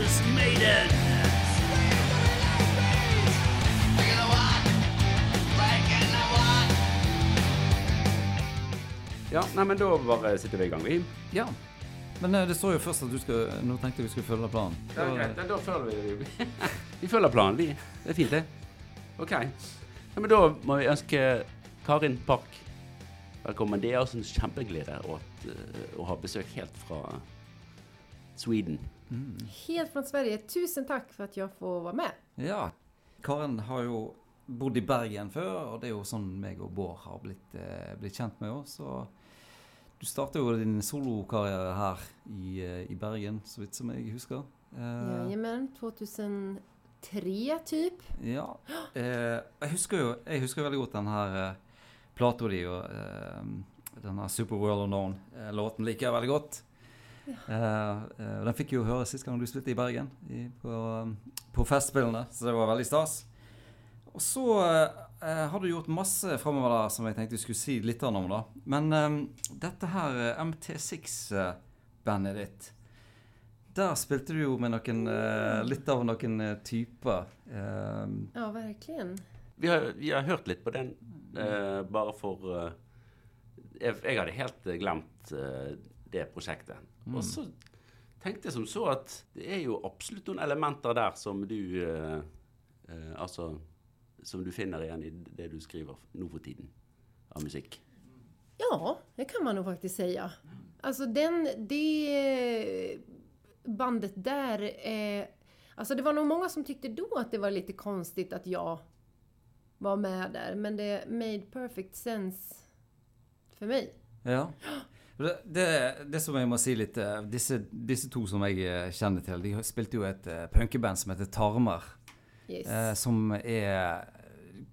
Jesus Maiden. Ja, nei, men da bare sitter vi i gang, vi. Ja. Men eh, det står jo først at du skal Nå tenkte jeg vi skulle følge planen. Ja, greit. Da følger vi Vi følger planen, vi. Det er fint, det. OK. Ja, men da må vi ønske Karin Park velkommen. Det er altså en kjempeglede å, at, å ha besøk helt fra Sweden. Helt från Sverige. Tusen tack för att jag får vara med. Ja. Karen har jo bodd i Bergen før, og det er jo sånn meg og Bård har blitt, eh, blitt kjent med oss. Og du startet jo din solokarriere her i, eh, i Bergen, så vidt som jeg husker. Eh, Jajamän, 2003 typ. Ja. Eh, jeg husker jo jeg husker veldig godt den her eh, plata di og eh, den her Super World Unknown-låten liker jeg veldig godt. Eh, eh, den fikk jeg jo høre sist gang du spilte i Bergen, i, på, på Festspillene, så det var veldig stas. Og så eh, har du gjort masse framover der som jeg tenkte vi skulle si litt om, da. Men eh, dette her eh, MT6-bandet ditt der spilte du jo med noen eh, Litt av noen eh, typer. Eh, Ja, verkligen. Vi har, vi har hørt litt på den, eh, for eh, jeg, jeg hadde helt eh, glemt eh, prosjektet. Og så tenkte jeg som så at det er jo absolutt noen elementer der som du eh, eh, Altså Som du finner igjen i det du skriver nå for tiden av musikk. Ja, det kan man nog faktiskt säga. Alltså den, det bandet där, eh, alltså det var nog många som tyckte då att det var lite konstigt att jag var med där, men det made perfect sense för mig. Ja. Det, det, som jeg må si litt eh, Disse, disse to som jeg eh, kjenner til, de spilte jo et uh, punkeband som heter Tarmer. Yes. eh, som er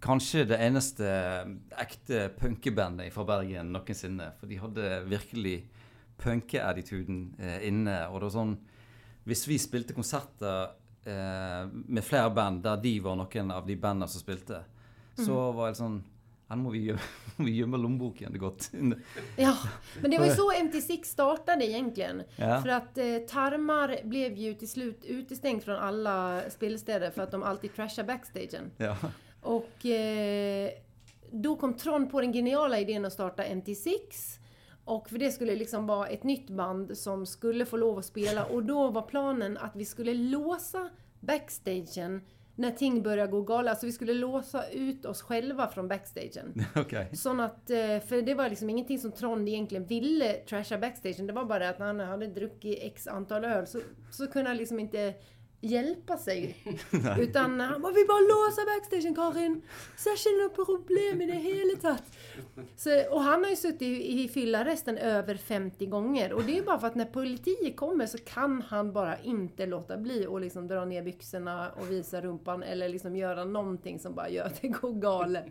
kanskje det eneste ekte punkebandet fra Bergen noensinne. For de hadde virkelig punkeattituden eh, inne. Og det var sånn Hvis vi spilte konserter eh, med flere band der de var noen av de bandene som spilte, så var det sånn Her må vi gjemme, vi gjemme lommeboken det godt. Ja, men det var ju så MT6 startade egentligen. Ja. För att eh, Tarmar blev ju till slut utestängd från alla spelstäder för att de alltid trashar backstagen. ja. Och eh, då kom Tron på den geniala idén att starta MT6. Och för det skulle liksom vara ett nytt band som skulle få lov att spela. Och då var planen att vi skulle låsa backstagen när ting började gå galet. Alltså vi skulle låsa ut oss själva från backstagen. OK. Sån att, eh, för det var liksom ingenting som Trond egentligen ville trasha backstagen. Det var bara att när han hade druckit x antal öl så, så kunde han liksom inte hjälpa sig. Utan han bara, vi bara låsa backstagen Karin! Så jag känner problem i det hela tatt. Så, och han har ju suttit i, i fyllarresten över 50 gånger. Och det är bara för att när politiet kommer så kan han bara inte låta bli och liksom dra ner byxorna och visa rumpan eller liksom göra någonting som bara gör att det går galet.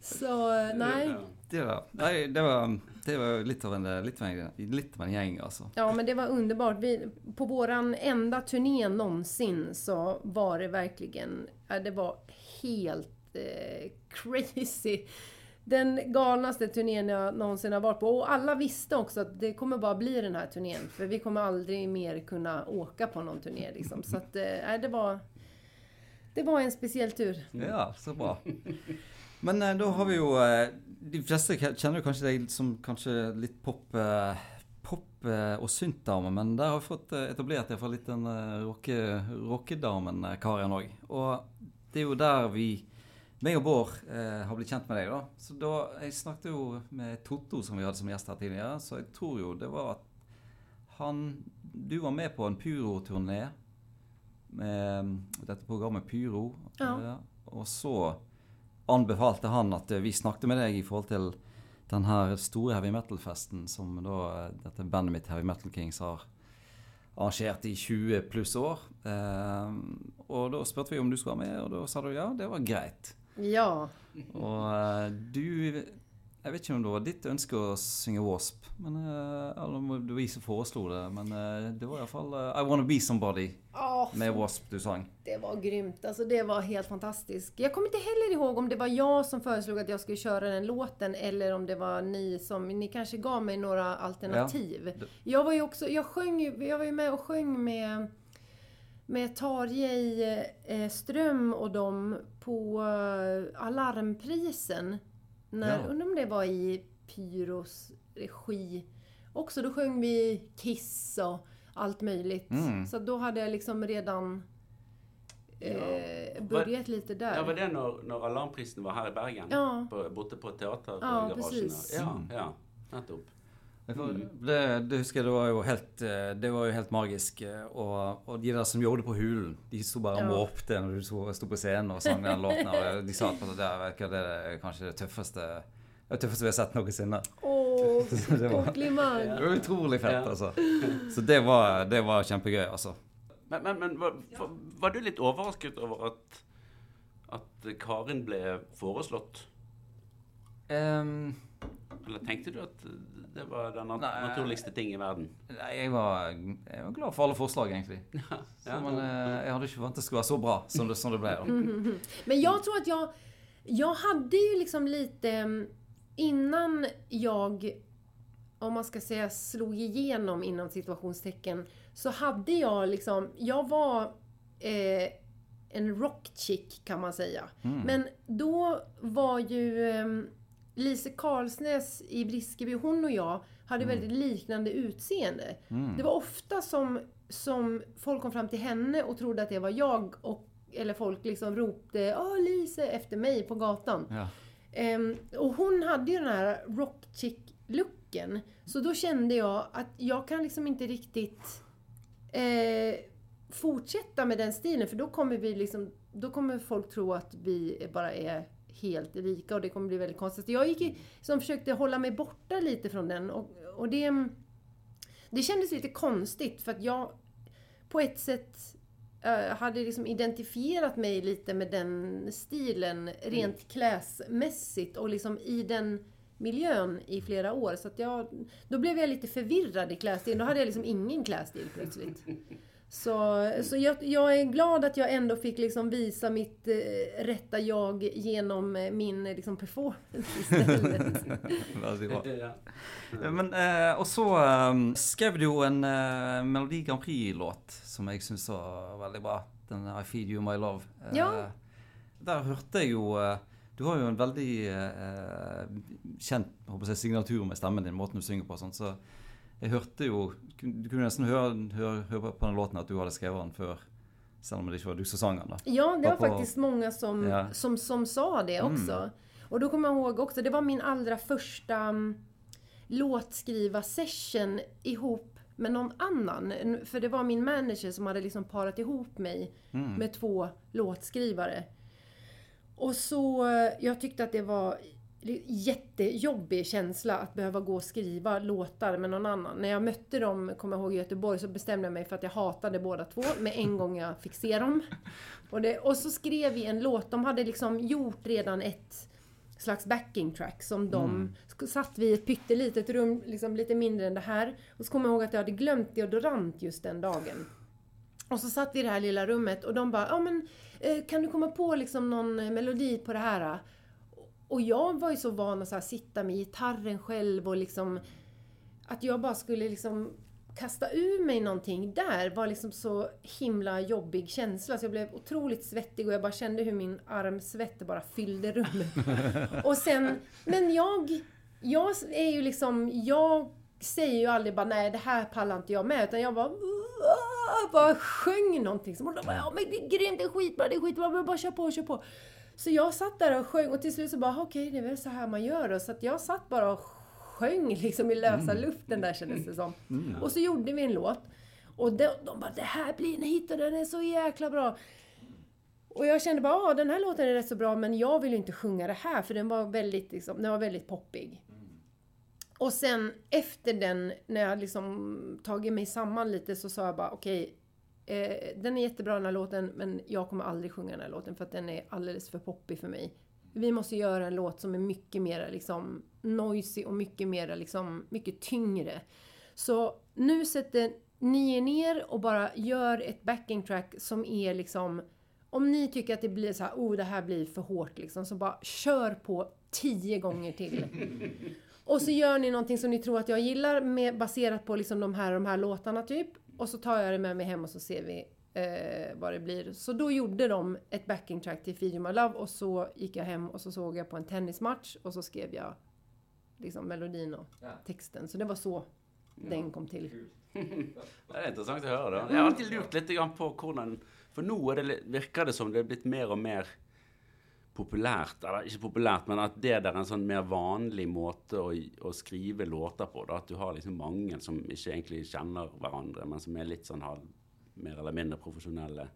Så eh, nej. Det var, nei, det var, det var litt, av en, litt, av en, litt av en gjeng, altså. Ja men det var underbart. Vi, på våran enda turné någonsin så var det verkligen, det var helt eh, crazy. Den galnaste turnén jag någonsin har varit på. Och alla visste också att det kommer bara bli den här turnén. För vi kommer aldrig mer kunna åka på någon turné liksom. Så att, eh, det var... Det var en speciell tur. Ja, så bra. Men eh, da har vi jo eh, De fleste kjenner jo kanskje deg som kanskje litt pop, eh, pop eh, og syntdame, men der har vi fått eh, etablert iallfall litt den rocke, rockedamen Karian òg. Og det er jo der vi meg og Bård eh, har blitt kjent med deg, da. Så da, Jeg snakket jo med Totto, som vi hadde som gjest her tidligere, så jeg tror jo det var at han Du var med på en Puro-turné med dette programmet Pyro. Ja. Og så anbefalte han at eh, vi snakket med deg i forhold til den her store heavy metal-festen som da eh, dette bandet mitt Heavy Metal Kings har arrangert i 20 pluss år. Eh, og da spurte vi om du skulle være med, og da sa du ja, det var greit. Ja. Og eh, du Jeg vet ikke om det var ditt ønske å synge Wasp, men, eh, eller om det var vi som foreslo det, men eh, det var iallfall uh, I Wanna Be Somebody Ja, med Wasp du sang. Det var grymt. Alltså det var helt fantastiskt. Jag kommer inte heller ihåg om det var jag som föreslog att jag skulle köra den låten eller om det var ni som, ni kanske gav mig några alternativ. Ja. Jag var ju också, jag sjöng jag var ju med och sjöng med med Tarjei eh, Ström och dem på eh, Alarmprisen. När, Ja. Undrar om det var i Pyros regi. Också då sjöng vi Kiss och allt möjligt. Mm. Så då hade jag liksom redan eh, börjat lite där. Ja, var det när, när Alarmprisen var här i Bergen? Ja. På, borte på teatergaragen? Ja, precis. Ja, Mm. ja, nettopp. For Det, det husker jeg, det var jo helt, eh, det var jo helt magisk. eh, Og, og de der som jobbet på Hulen, de sto bare og Ja. måpte når du sto, på scenen og sang den låten. Og de sa at det der det er kanskje det tøffeste det tøffeste vi har sett noensinne. Åh, Det var-! Det var utrolig fett, altså. Så det var, det var kjempegøy, altså. Men, men, men var, var- var du litt overrasket over at, at Karin ble foreslått? Ehm, Eller tenkte du at det var den nat Nei. naturligste ting i verden? nei, jeg var, jeg var glad for alle forslag, egentlig. Så, Ja. men eh, jeg hadde ikke forventet det skulle være så bra som det, som det ble. da. Men jag tror att jag, jag hade ju liksom lite mm, innan jag, om man ska säga slog igenom inom situationstecken, så hade jag liksom, jag var eh, en rockchick kan man säga. Men då var ju eh, Lise Karlsnäs i Briskeby, hon och jag hade väldigt liknande utseende. Det var ofta som, som folk kom fram till henne och trodde att det var jag och eller folk liksom ropte Åh Lise efter mig på gatan. Ja. Ehm, och hon hade ju den här rock chick looken. Så då kände jag att jag kan liksom inte riktigt eh, fortsätta med den stilen för då kommer vi liksom då kommer folk tro att vi bara är helt lika och det kommer bli väldigt konstigt. Jag gick i, som försökte hålla mig borta lite från den och, och det, det kändes lite konstigt för att jag på ett sätt eh, hade liksom identifierat mig lite med den stilen rent kläsmässigt och liksom i den miljön i flera år. Så att jag, då blev jag lite förvirrad i klädstilen. Då hade jag liksom ingen klädstil plötsligt. Så, så jag, jag är glad att jag ändå fick liksom visa mitt eh, rätta jag genom eh, min eh, liksom performance istället. Men, eh, og så eh, skrev du en eh, Melodi Grand Prix-låt som jeg syns var veldig bra. Den I Feed You My Love. Eh, Ja. Der hørte jeg jo eh, Du har jo en veldig eh, håper jeg, signatur med stemmen din, måten du synger på. og Sånt, så jeg hørte jo Du kunne nesten høre, høre, høre på den låten at du hadde skrevet den før, selv om det ikke var du som sang den. da. Ja, det var på- faktiskt många som, Ja. Mm. som, som sa det också. Och då kommer jag ihåg också, det var min allra första mm, låtskriva-session ihop med någon annan. För det var min manager som hade liksom parat ihop mig Mm. med två låtskrivare. Och så, eh, jag tyckte att det var jättejobbig känsla att behöva gå och skriva låtar med någon annan. När jag mötte dem, kommer jag ihåg i Göteborg, så bestämde jag mig för att jag hatade båda två med en gång jag fick se dem. Och, det, och så skrev vi en låt, de hade liksom gjort redan ett slags backing track som de sk- satt vi i ett pyttelitet rum, liksom lite mindre än det här. Och så kommer jag ihåg att jag hade glömt deodorant just den dagen. Och så satt vi i det här lilla rummet och de bara, ja men eh, kan du komma på liksom någon eh, melodi på det här? Och jag var ju så van att så här, sitta med gitarren själv och liksom att jag bara skulle liksom kasta ur mig någonting där var liksom så himla jobbig känsla. Så jag blev otroligt svettig och jag bara kände hur min armsvett bara fyllde rummet. Och sen, men jag, jag är ju liksom, jag säger ju aldrig bara nej det här pallar inte jag med. Utan jag bara, bara sjöng någonting. Som, och de bara, ja men det är grymt, det är skitbra, det är skitbra, men bara kör på, kör på. Så jag satt där och sjöng och till slut så bara, okej det är väl så här man gör då. Så att jag satt bara och sjöng liksom i lösa luften där kändes det som. Och så gjorde vi en låt. Och de, de bara, det här blir en hit och den är så jäkla bra. Och jag kände bara, ja den här låten är rätt så bra men jag vill ju inte sjunga det här för den var väldigt, liksom, den var väldigt poppig. Och sen efter den, när jag liksom tagit mig samman lite så sa jag bara okej, eh, den är jättebra den här låten men jag kommer aldrig sjunga den här låten för att den är alldeles för poppig för mig. Vi måste göra en låt som är mycket mer liksom noisy och mycket mer liksom, mycket tyngre. Så nu sätter ni er ner och bara gör ett backing track som är liksom om ni tycker att det blir så här, oh det här blir för hårt liksom, så bara kör på tio gånger till. Och så gör ni någonting som ni tror att jag gillar med, baserat på liksom de här de här låtarna typ. Och så tar jag det med mig hem och så ser vi eh, vad det blir. Så då gjorde de ett backing track till Feed You My Love och så gick jag hem och så såg jag på en tennismatch och så skrev jag liksom melodin och Ja. texten. Så det var så den kom till. Det interessant å høre. da. Jeg har alltid lurt litt grann på hvordan For nå er det, litt- virker det som det er blitt mer og mer populært Eller ikke populært, men at det der er en sånn mer vanlig måte å, å skrive låter på. Da. At du har liksom mange som ikke egentlig kjenner hverandre, men som er litt sånn här mer eller mindre profesjonelle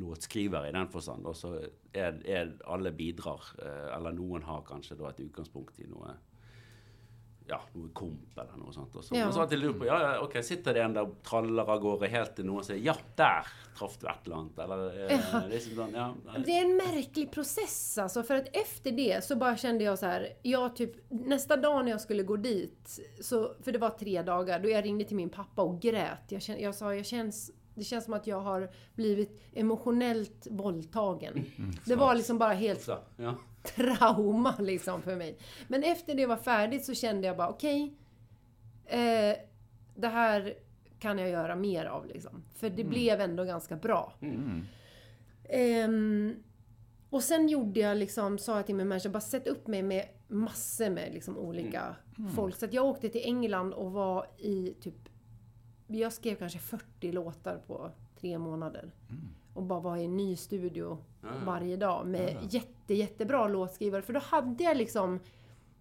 låtskrivere i den forstand. Og så er, er alle bidrar, eh, eller noen har kanskje da et utgangspunkt i noe ja, noe komp eller noe sånt. Og så, Ja. og så alltid lurer på, ja, ok, sitter det en der og traller av gårde helt til noen sier, ja, der traff du et eller annet, eller eh, Ja. liksom sånn, ja. Det är en märklig process alltså, för att efter det så bara kände jag så här, jag typ, nästa dag när jag skulle gå dit, så, för det var tre dagar, då jag ringde till min pappa och grät. Jag, kände, jag sa, jag känns, det känns som att jag har blivit emotionellt våldtagen. det var liksom bara helt ja. trauma liksom för mig. Men efter det var färdigt så kände jag bara okej, eh, det här kan jag göra mer av liksom. För det blev ändå ganska bra. Ehm, och sen gjorde jag liksom, sa jag till min manager, bara sätt upp mig med massor med liksom olika folk. Så att jag åkte till England och var i typ, jag skrev kanske 40 låtar på tre månader. Och bara var i en ny studio varje dag med jätte, jättebra låtskrivare. För då hade jag liksom,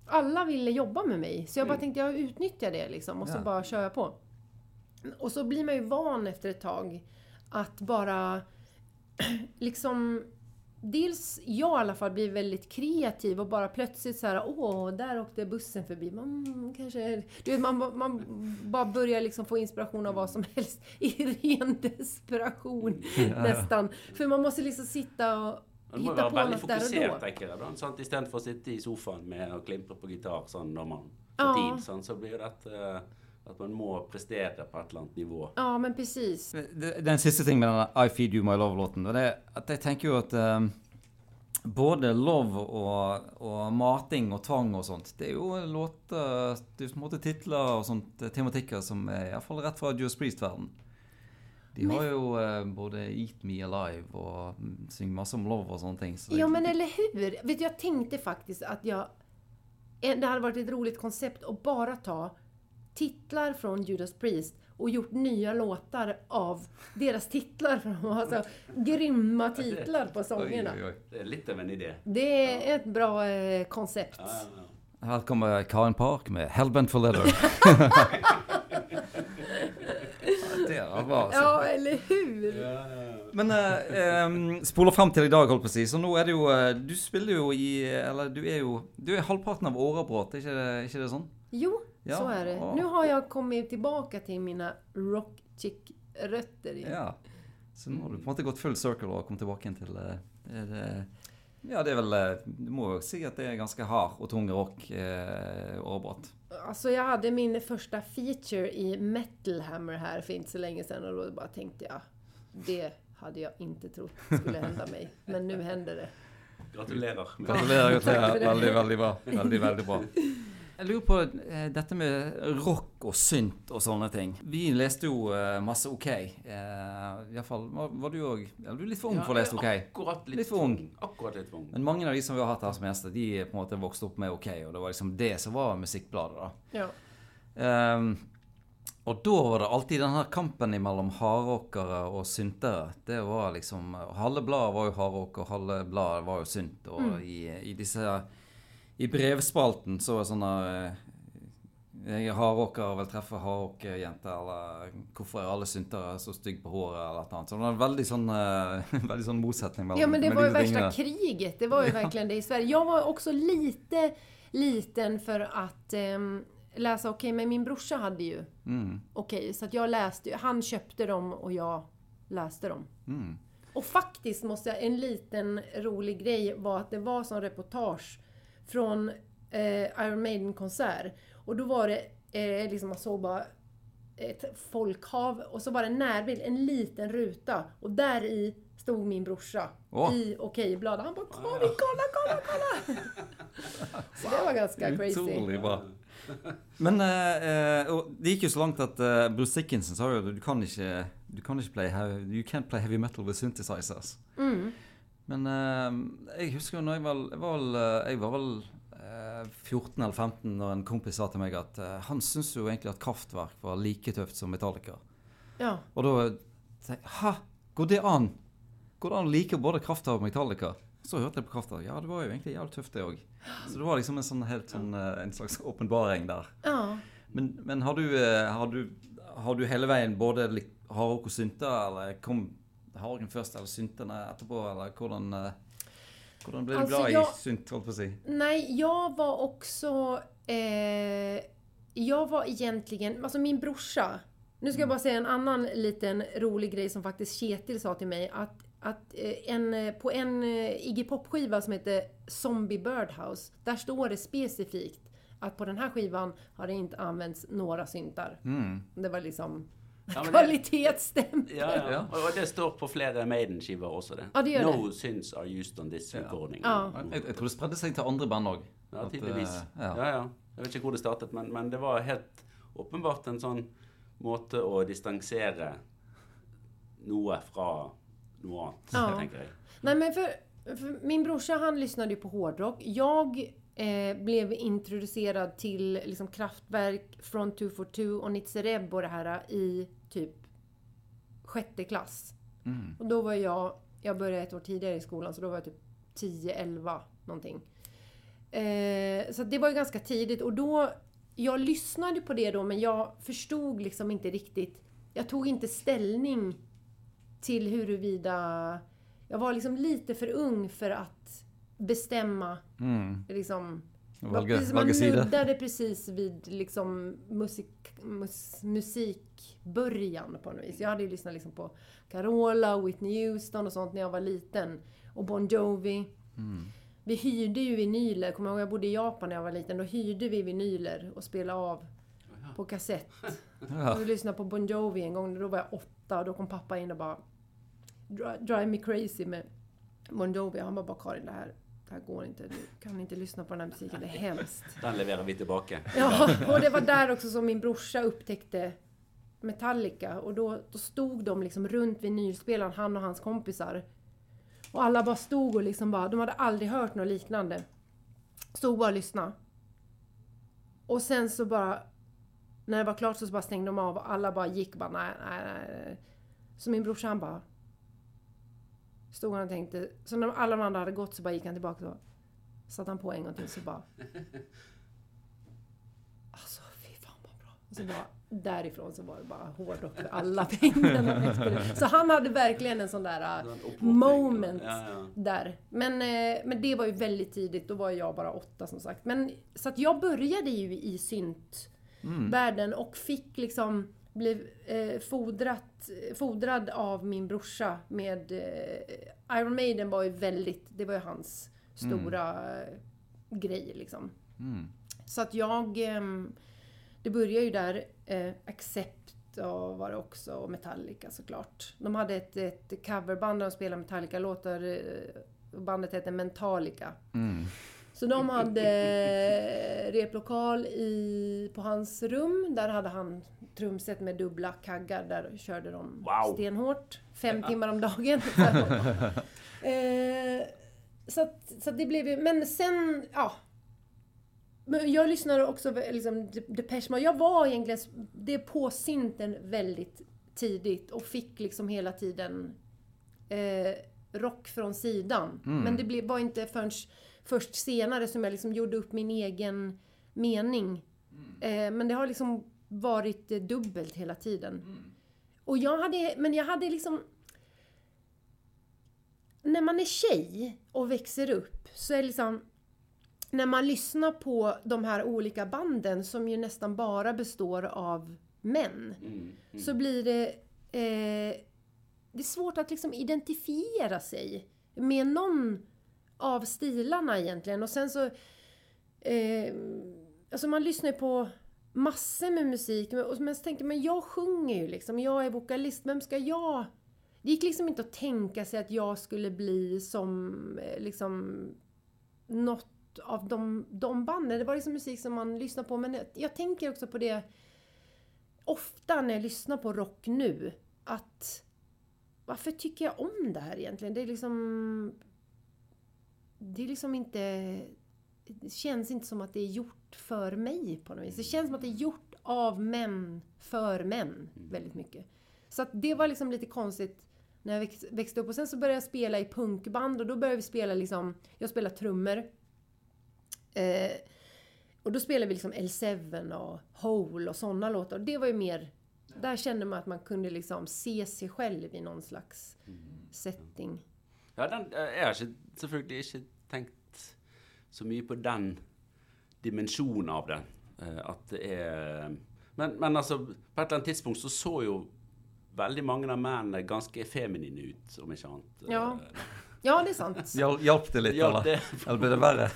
alla ville jobba med mig. Så jag bara tänkte, jag utnyttjar det liksom och så Ja. bara kör jag på. Och så blir man ju van efter ett tag att bara liksom Dels jag i alla fall blir väldigt kreativ och bara plötsligt så här, åh, där åkte bussen förbi. Man kanske... Du vet, man, man bara börjar liksom få inspiration av vad som helst i ren desperation nästan. För man måste liksom sitta och hitta på något där och då. tenker jeg. sant? Istedenfor å sitte i sofaen med å klimpre på gitar sånn når man får Ja. tid, sånn, så blir det eh, at man må prestere på et eller annet nivå. Ja, men precis. Det, det er en siste ting med denne I Feed You My Love-låten. det er at Jeg tenker jo at eh, både love og, og mating og tvang og sånt, det er jo låter Det er jo på en måte titler og sånt, eh, tematikker som er iallfall rett fra Judas Priest-verden. De har jo eh, både Eat Me Alive og mm, synger masse om love sånne ting. Så Ja, men eller hur? Vet du, jag tänkte faktiskt att jag... Det hade varit ett roligt koncept att bara ta titlar från Judas Priest och gjort nya låtar av deras titlar. För de har så grymma titlar på sångerna. Oi, oi, oi. Det er litt av en idé. Det är ett bra eh, koncept. Ja, ja, ja. Her kommer Karin Park med 'Hellbent for Leather'. er. Ja, eller hur? Men eh, em, spoler frem til i dag, holdt på å si. Så nå er det jo eh, Du spiller jo i Eller du er jo Du er halvparten av Årebrott, er ikke det, ikke det sånn? Jo, Ja, så är det. ja. Nu har jag kommit tillbaka till mina rock chick-rötter igen. Ja. Så nå har du på måte gått full circle og kommet tilbake igjen til eh, det, det, Ja, det er vel eh, Du må jo si at det är ganska hard och tung rock, eh, Årebrott. Alltså jag hade min första feature i Metal Hammer här för inte så länge sedan och då bara tänkte jag det hade jag inte trott skulle hända mig. Men nu händer det. Takk for det. Veldig, veldig bra. Veldig, veldig bra. Jeg lurer på eh, dette med rock og synt og sånne ting. Vi leste jo eh, masse OK. Eh, Iallfall var, var du òg Du er litt for ung for å lese OK. Akkurat litt, Litt for ung. Akkurat litt for ung. Men mange av de som vi har hatt her som gjester, de på en måte vokste opp med OK, og det var liksom det som var musikkbladet. da. Ja. Ehm, og da var det alltid den her kampen mellom hardrockere og syntere. Det var liksom Halve bladet var jo hardrock, og halve bladet var jo synt. Og i, i disse I brevspalten så det sånn der eh, Hardrockere vil treffe hardrockjenter, eller hvorfor er alle syntere så stygge på håret, eller eller annet. Så det var en veldig sånn, eh, veldig sånn motsetning mellom ja men det var ju värsta kriget. Det var ju verkligen det i Sverige. Jag var också lite liten för att ehm, läsa Okej, men min brorsa hade ju Mm, Okej, så att jag läste ju. Han köpte dem och jag läste dem. mm. Och faktiskt måste jag, en liten rolig grej var att det var som reportage från eh, Iron Maiden-konsert. Och då var det, eh, liksom man såg bara ett folkhav och så var det en närbild, en liten ruta. Och där i stod min brorsa Åh. i Okej-bladet. Han bara Kom vi kolla, kolla, kolla! så det var ganska crazy. Bra. Men eh, og det gikk jo så langt at eh, Bruce Dickinson sa at du kan ikke du kan ikke play heavy, You can't play heavy metal with synthesizers. Mm. Men eh, jeg husker når jeg var, var, eh, jeg var vel eh, 14 eller 15 når en kompis sa til meg at eh, han syntes jo egentlig at Kraftverk var like tøft som Metallica. Ja. Og da tenkte jeg Hæ? Går det an? Går det an å like både Kraftverk og Metallica? Så hørte jeg på Kraftverk. Ja, det var jo egentlig jævlig tøft, det òg. Så det var liksom en sånn helt sånn eh, en slags åpenbaring der. ja. Men, men har, du, eh, har, du, har du hele veien både hardrock og synter, eller kom hardrocken først, eller syntene etterpå, eller hvordan eh, Hvordan ble du Altså, glad jag- i synt, holdt på å si? Nej, jag var också... Eh, jag var egentligen... Alltså min brorsa... Nu ska jag bara säga en annan liten rolig grej som faktiskt Kjetil sa till mig. Att, att eh, en, eh, på en eh, Iggy Pop-skiva som heter Zombie Birdhouse, där står det specifikt att på den här skivan har det inte använts några syntar. Mm. Det var liksom Ja, det- kvalitetsstämpel. Ja, ja. Ja. Og det står på flere Maiden-skiver også, det. Ja, det gjør no sins are used on this recording. Ja. Jeg, jeg tror det spredde seg til andre band òg. Ja, tydeligvis. ja. Ja, ja. Jeg vet ikke hvor det startet, men, men det var helt åpenbart en sånn måte å distansere noe fra noe annet, Ja. tenker jeg. Nej men för, för min brorsa han lyssnade ju på hårdrock. Jag eh, blev introducerad till liksom Kraftwerk, Front 242 och Nitzereb och det här i typ sjätte klass. Mm. Och då var jag, jag började ett år tidigare i skolan så då var jag typ 10-11 någonting. Eh, så det var ju ganska tidigt och då, jag lyssnade på det då men jag förstod liksom inte riktigt, jag tog inte ställning till huruvida, jag var liksom lite för ung för att bestämma Mm. liksom Valge, precis, man nuddade precis vid liksom musik, mus, musikbörjan på något vis. Jag hade ju lyssnat liksom på Carola, Whitney Houston och sånt när jag var liten. Och Bon Jovi. Mm. Vi hyrde ju vinyler. Kommer jag ihåg jag bodde i Japan när jag var liten. Då hyrde vi vinyler och spelade av på kassett. Ja. Vi lyssnade på Bon Jovi en gång. Då var jag åtta och då kom pappa in och bara "Dri- Drive me crazy med Bon Jovi. Han bara, bara Karin det här, det här går inte. Du kan inte lyssna på den här musiken. Det är hemskt. Den leverer vi tilbake. Ja, och det var där också som min brorsa upptäckte Metallica. Och då, då stod de liksom runt vinylspelaren, han och hans kompisar. Och alla bara stod och liksom bara, de hade aldrig hört något liknande. Stod bara och lyssnade. Och sen så bara, när det var klart så bara stängde de av och alla bara gick bara nej, nej. nej. Så min brorsa han bara Stod han och tänkte, så när alla de andra hade gått så bara gick han tillbaka och satte han på en gång till så bara Alltså fy fan vad bra. Och så bara därifrån så var det bara hårdrock för alla pengarna. Så han hade verkligen en sån där oppvåkning. moment Ja, ja. där. Men, eh, men det var ju väldigt tidigt, då var jag bara åtta som sagt. Men, så att jag började ju i syntvärlden och fick liksom blev eh, fodrat, fodrad av min brorsa med eh, Iron Maiden var ju väldigt, det var ju hans stora eh, grej liksom. Mm. Så att jag, ehm, det började ju där, eh, Accept och var det också, och Metallica såklart. De hade ett, ett coverband där de spelade Metallica-låtar, eh, bandet hette Mentalica. Mm. Så de hade eh, replokal i, på hans rum. Där hade han trumset med dubbla kaggar. Där körde de Wow. stenhårt. Fem timmar om dagen. eh, så, att, så att det blev ju... Men sen, ja. Men jag lyssnade också liksom Depeche Mode. Jag var egentligen det på synten väldigt tidigt och fick liksom hela tiden eh, rock från sidan. Men det blev, var inte förrän först senare som jag liksom gjorde upp min egen mening. Eh, men det har liksom varit eh, dubbelt hela tiden. Och jag hade, men jag hade liksom... När man är tjej och växer upp så är det liksom... När man lyssnar på de här olika banden som ju nästan bara består av män. Mm. Så blir det... Eh, det är svårt att liksom identifiera sig med någon av stilarna egentligen. Och sen så... Eh, alltså man lyssnar ju på massor med musik. Men så tänkte jag, men jag sjunger ju liksom. Jag är vokalist. Vem ska jag... Det gick liksom inte att tänka sig att jag skulle bli som eh, liksom något av de, de banden. Det var liksom musik som man lyssnar på. Men jag, jag tänker också på det ofta när jag lyssnar på rock nu. att varför tycker jag om det här egentligen? Det är liksom... Det är liksom inte... Det känns inte som att det är gjort för mig på något vis. Det känns som att det är gjort av män för män väldigt mycket. Så att det var liksom lite konstigt när jag väx- växte upp. Och sen så började jag spela i punkband och då började vi spela liksom... Jag spelar trummor. Eh, och då spelade vi liksom L7 och Hole och sådana låtar. Och det var ju mer... Där kände man att man kunde liksom se sig själv i någon slags setting. Ja, den, jeg har ikke, selvfølgelig ikke tenkt så mye på den dimensjonen av det. eh, At det er men, men altså, på et eller annet tidspunkt så så jo veldig mange av mennene ganske feminine ut, om ikke annet. Eh, Ja. Ja, det är sant. Hjalp det litt, eller? det, Eller ble det verre?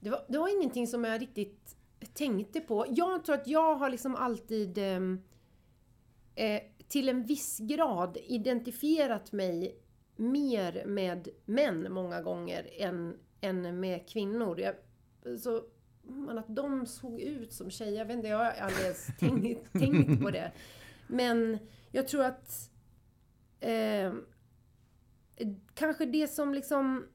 Det var, det var ingenting som jag riktigt tänkte på. Jag tror att jag har liksom alltid eh, till en viss grad identifierat mig mer med män många gånger än, än med kvinnor. Jag, så, men att de såg ut som tjejer, jag vet inte, jag har aldrig ens tänkt, tänkt på det. Men jag tror att eh, kanske det som liksom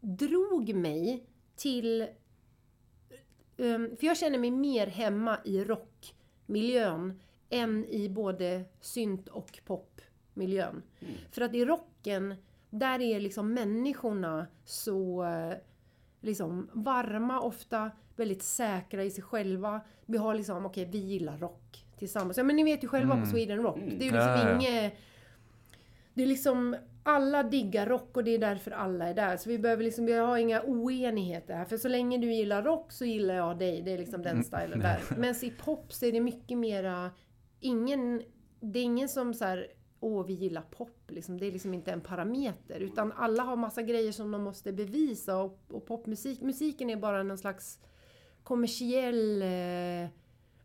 drog mig till... Um, för jag känner mig mer hemma i rockmiljön än i både synt och popmiljön. För att i rocken, där är liksom människorna så eh, liksom varma ofta, väldigt säkra i sig själva. Vi har liksom, okej vi gillar rock tillsammans. Ja men ni vet ju själva på Sweden Rock. Det är ju liksom Ja, ja, inget... Det är liksom, alla diggar rock och det är därför alla är där. Så vi behöver liksom, vi har inga oenigheter här. För så länge du gillar rock så gillar jag dig. Det är liksom den stilen där. Men i pop så är det mycket mera, ingen, det är ingen som så här, åh vi gillar pop liksom. Det är liksom inte en parameter. Utan alla har massa grejer som de måste bevisa och, och popmusik, musiken är bara någon slags kommersiell, eh,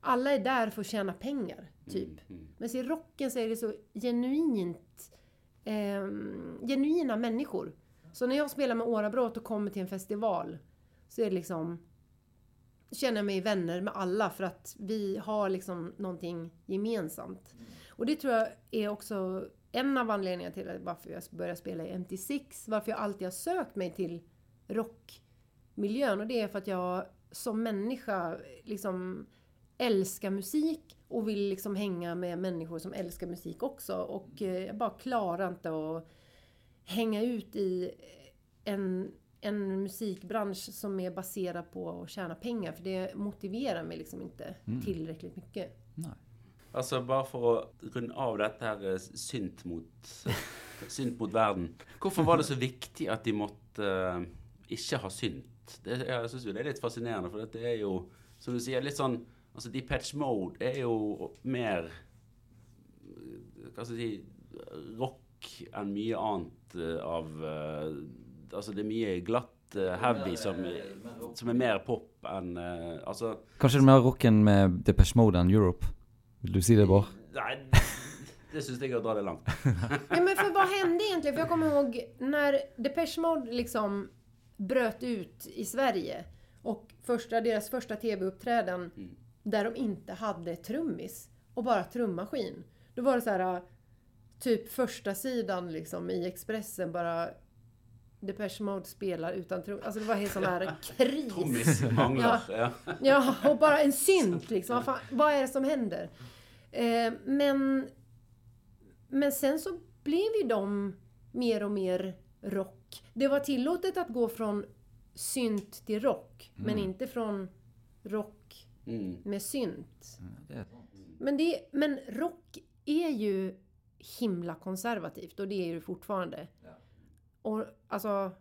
alla är där för att tjäna pengar, typ. Men i rocken så är det så genuint, eh, genuina människor. Så när jag spelar med Årabrott och kommer till en festival så är det liksom känner jag mig vänner med alla för att vi har liksom någonting gemensamt. Och det tror jag är också en av anledningarna till varför jag började spela i MT6, varför jag alltid har sökt mig till rockmiljön. Och det är för att jag som människa liksom älskar musik och vill liksom hänga med människor som älskar musik också. Och eh, jag bara klarar inte att hänga ut i en, en musikbransch som är baserad på att tjäna pengar. För det motiverar mig liksom inte tillräckligt mycket. Nei. Altså, bare for å runde av dette her eh, synt mot, synt mot verden. Hvorfor var det så viktig at de måtte eh, ikke ha synt? Det, jeg syns jo det er litt fascinerende, for det er jo, som du sier, litt sånn Altså, Depeche Mode er jo mer Hva skal jeg si Rock enn mye annet eh, av eh, Altså, det er mye glatt heavy som, som er mer pop enn eh, Altså Kanskje det er mer rocken med Depeche Mode enn Europe? Vill du si det, Bård? Nei, det syns jeg er å dra det langt. Nej, men för vad hände egentligen? För jag kommer ihåg när Depeche Mode liksom bröt ut i Sverige och första, deras första tv-uppträden där de inte hade trummis och bara trummaskin. Då var det så här typ första sidan liksom i Expressen bara Depeche Mode spelar utan trum. Alltså det var helt sån här kris. Trommis mangler. Ja. Ja, och bara en synt liksom. Vad, fan, vad är det som händer? Eh, men, men sen så blev ju de mer och mer rock. Det var tillåtet att gå från synt till rock, men inte från rock Mm. med synt. Det er Men, det, men rock är ju himla konservativt och det är ju fortfarande. Och alltså,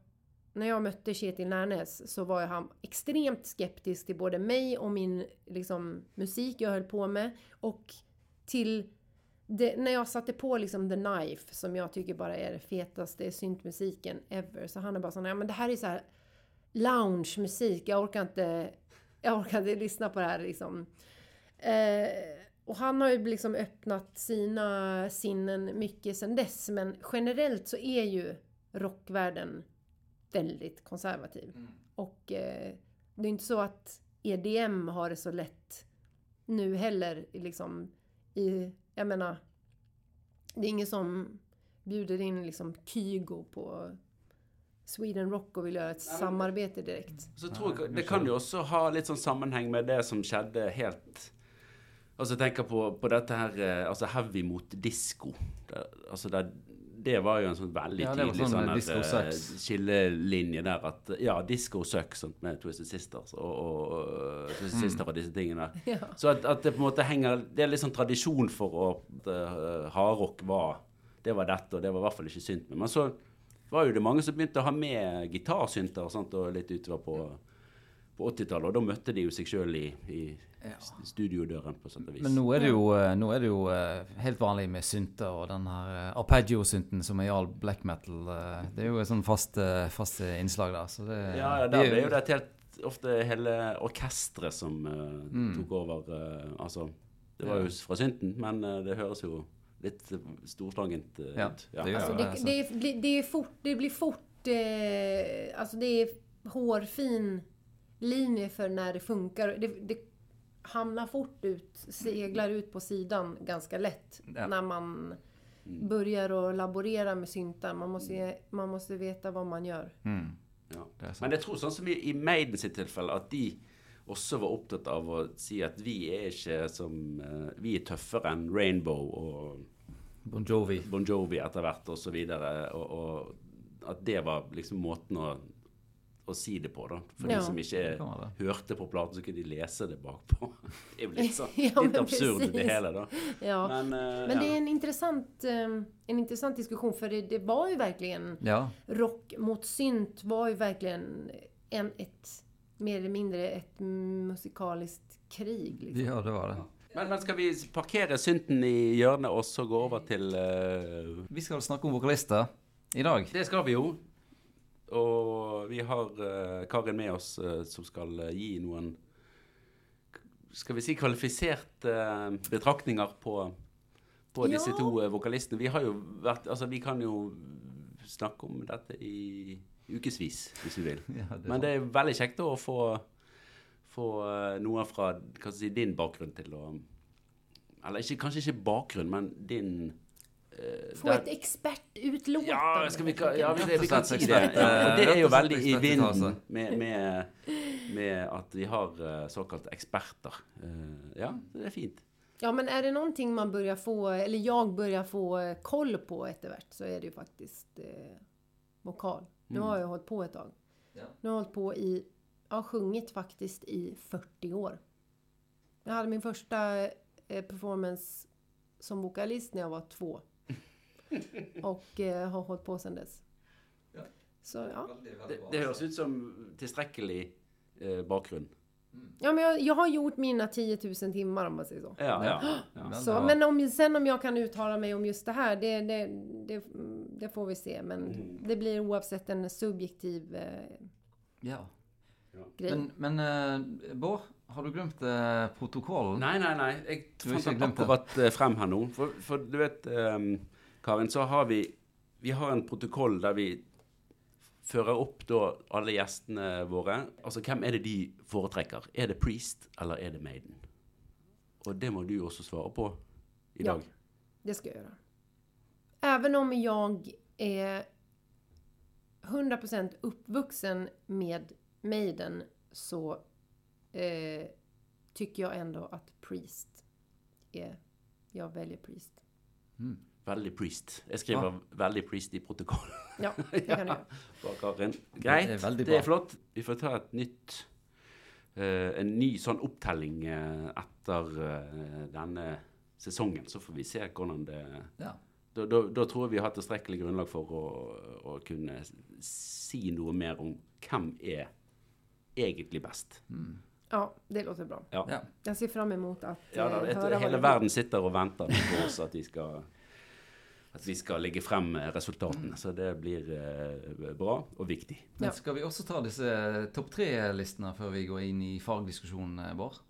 när jag mötte Kjetil Närnes så var han extremt skeptisk till både mig och min liksom, musik jag höll på med. Och till det, när jag satte på liksom The Knife, som jag tycker bara är det fetaste syntmusiken ever. Så han är bara sån, ja men det här är så här lounge-musik, jag orkar inte, jag orkar inte lyssna på det här liksom. Eh, och han har ju liksom öppnat sina sinnen mycket sen dess. Men generellt så är ju rockvärlden väldigt konservativ. Och eh, det är inte så att EDM har det så lätt nu heller liksom i jag menar, det är ingen som bjuder in liksom Kygo på Sweden Rock och vill göra ett samarbete direkt. Så tror jeg, Det kan jo også ha litt sånn sammenheng med det som skjedde helt Altså tenker på, på dette her eh, Altså heavy mot disko. Det, altså det, var jo en sånn veldig Ja, tydelig sånn, sånn, eh, eh, skillelinje der at Ja, disco sucks sånt, med Twisted Sisters og, og Twisted Sister og disse tingene. Ja. Så at, at det på en måte henger Det er litt sånn tradisjon for å uh, Hardrock var Det var dette, og det var i hvert fall ikke synt med. Men så var jo det mange som begynte å ha med gitarsynter og sånt, og litt utover på, på 80-tallet. Og da møtte de jo seg sjøl i, i studiodøren, på sett og vis. Men nå er det jo, eh, nå er det jo eh, helt vanlig med synter og den her eh, arpeggio-synten som er i all black metal. Det er jo et sånn fast, fast innslag der. Så det, ja, ja, der ble jo det et helt ofte hele orkesteret som eh, tok over eh, Altså, det var jo fra synten, men eh, det høres jo litt uh, storslagent eh, Ja, ut. det Alltså det. det, det, är- det, fort, det blir fort... Eh, alltså det är hårfin linje för när det funkar. Det, det hamnar fort ut, seglar ut på sidan ganska lätt Ja. när man börjar att laborera med syntar. Man måste, man måste veta vad man gör. Mm, Ja. Men jeg tror sånn som i, i Maiden sitt tilfelle, at de også var opptatt av å si at vi er ikke som eh, Vi er tøffere enn Rainbow og Bon Jovi. Bon Jovi etter hvert, og så videre. Og, og at det var liksom måten å, å si det på, da. For Ja. de som ikke Det det. hørte på platen, så kunne de lese det bakpå. Det er jo litt sånn Ja, litt absurd, det precis. hele, da. Ja. Men, eh, Men det ja. är en intressant, eh, en intressant diskussion för det, det var ju verkligen Ja. rock mot synt var ju verkligen en, ett mer eller mindre ett musikaliskt krig. Liksom. ja, det var det. Men, men skal vi parkere synten i hjørnet og så gå over til eh, Vi skal snakke om vokalister i dag. Det skal vi jo. Og vi har eh, Karin med oss eh, som skal eh, gi noen Skal vi si kvalifiserte betraktninger på, på disse Ja. to eh, vokalistene. Vi har jo vært Altså, vi kan jo snakke om dette i ukevis, hvis vi vil. Ja, det Men det er veldig kjekt å få, få noe fra hva skal jeg si, din bakgrunn til å Eller ikke, kanskje ikke bakgrunn, men din Få der- ett expertutlåtande. ja, skal vi, ja, vi, vi kan si det. det er jo rett og slett veldig i vinden tase. med, med, med at vi har eh, såkalte eksperter. Eh, ja, det er fint. Ja, men är det någonting man börjar få, eller jag börjar få eh, koll på efterhvert så är det ju faktiskt eh, vokal. Nu har jag hållit på ett tag. Ja. Nu har jag hållit på i, jag har sjungit faktiskt i 40 år. Jag hade min första eh, performance som vokalist när jag var två. Och eh, har hållit på sedan dess. Ja. Så ja. Det, det høres ut som tilstrekkelig eh, bakgrunn. Ja, men jag, jag har gjort mina 10 000 timmar om man säger så. Ja, ja. ja. Men, Så, men om, sen om jag kan uttala mig om just det här, det, det, det, det får vi se. Men Mm. det blir oavsett en subjektiv eh, ja. grej. Men, men eh, Bård, har du glemt eh, protokollen? Nei, nei, nei. Jeg Du har glemt det? akkurat eh, frem her nå. For, for du vet, eh, Karin, så har vi Vi har en protokoll der vi fører opp da alle gjestene våre. Altså, hvem er det de foretrekker? Er det Priest, eller er det Maiden? Og det må du også svare på i Ja. Det ska jag göra. Även om jag är 100% uppvuxen med Maiden så eh, tycker jag ändå att Priest är... Jag väljer Priest. Veldig Priest. Jeg skriver veldig Priest i protokollen. Ja, det kan du göra. Karin. Greit, Det er det er, bra. flott. Vi får ta et nytt eh, En ny sånn opptelling eh, etter eh, denne sesongen. Så får vi se hvordan det Ja. Da, da, da tror jeg vi har tilstrekkelig grunnlag for å, å kunne si noe mer om hvem er egentlig best. Ja, det låter bra. Ja. ja. Jag ser fram emot att Ja, da, jeg, höra vad hele verden sitter og venter på oss at vi skal at vi skal legge frem resultatene. Så det blir eh, bra og viktig. Men skal vi også ta disse topp tre-listene før vi går inn i fagdiskusjonen, eh, Bård?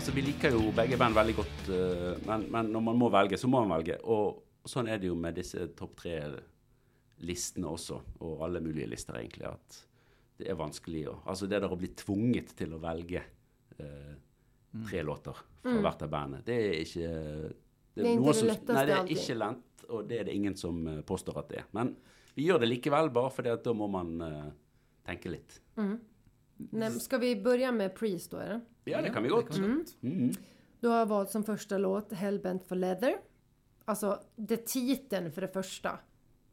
Altså, Vi liker jo begge band veldig godt, eh, men, men når man må velge, så må man velge. Og sånn er det jo med disse topp tre-listene også, og alle mulige lister, egentlig. At det er vanskelig å Altså det der å bli tvunget til å velge eh, tre låter fra hvert av bandene, det er ikke Mm. Det er ikke det som- letteste Nei, det er ikke lett, og det er det ingen som eh, påstår at det er. Men vi gjør det likevel, bare fordi at da må man eh, tenke litt. Nej, ska vi börja med Priest då? Eller? Ja, det kan vi godt. kan Mm. Du har valt som första låt Hellbent for Leather. Alltså, det titeln för det första.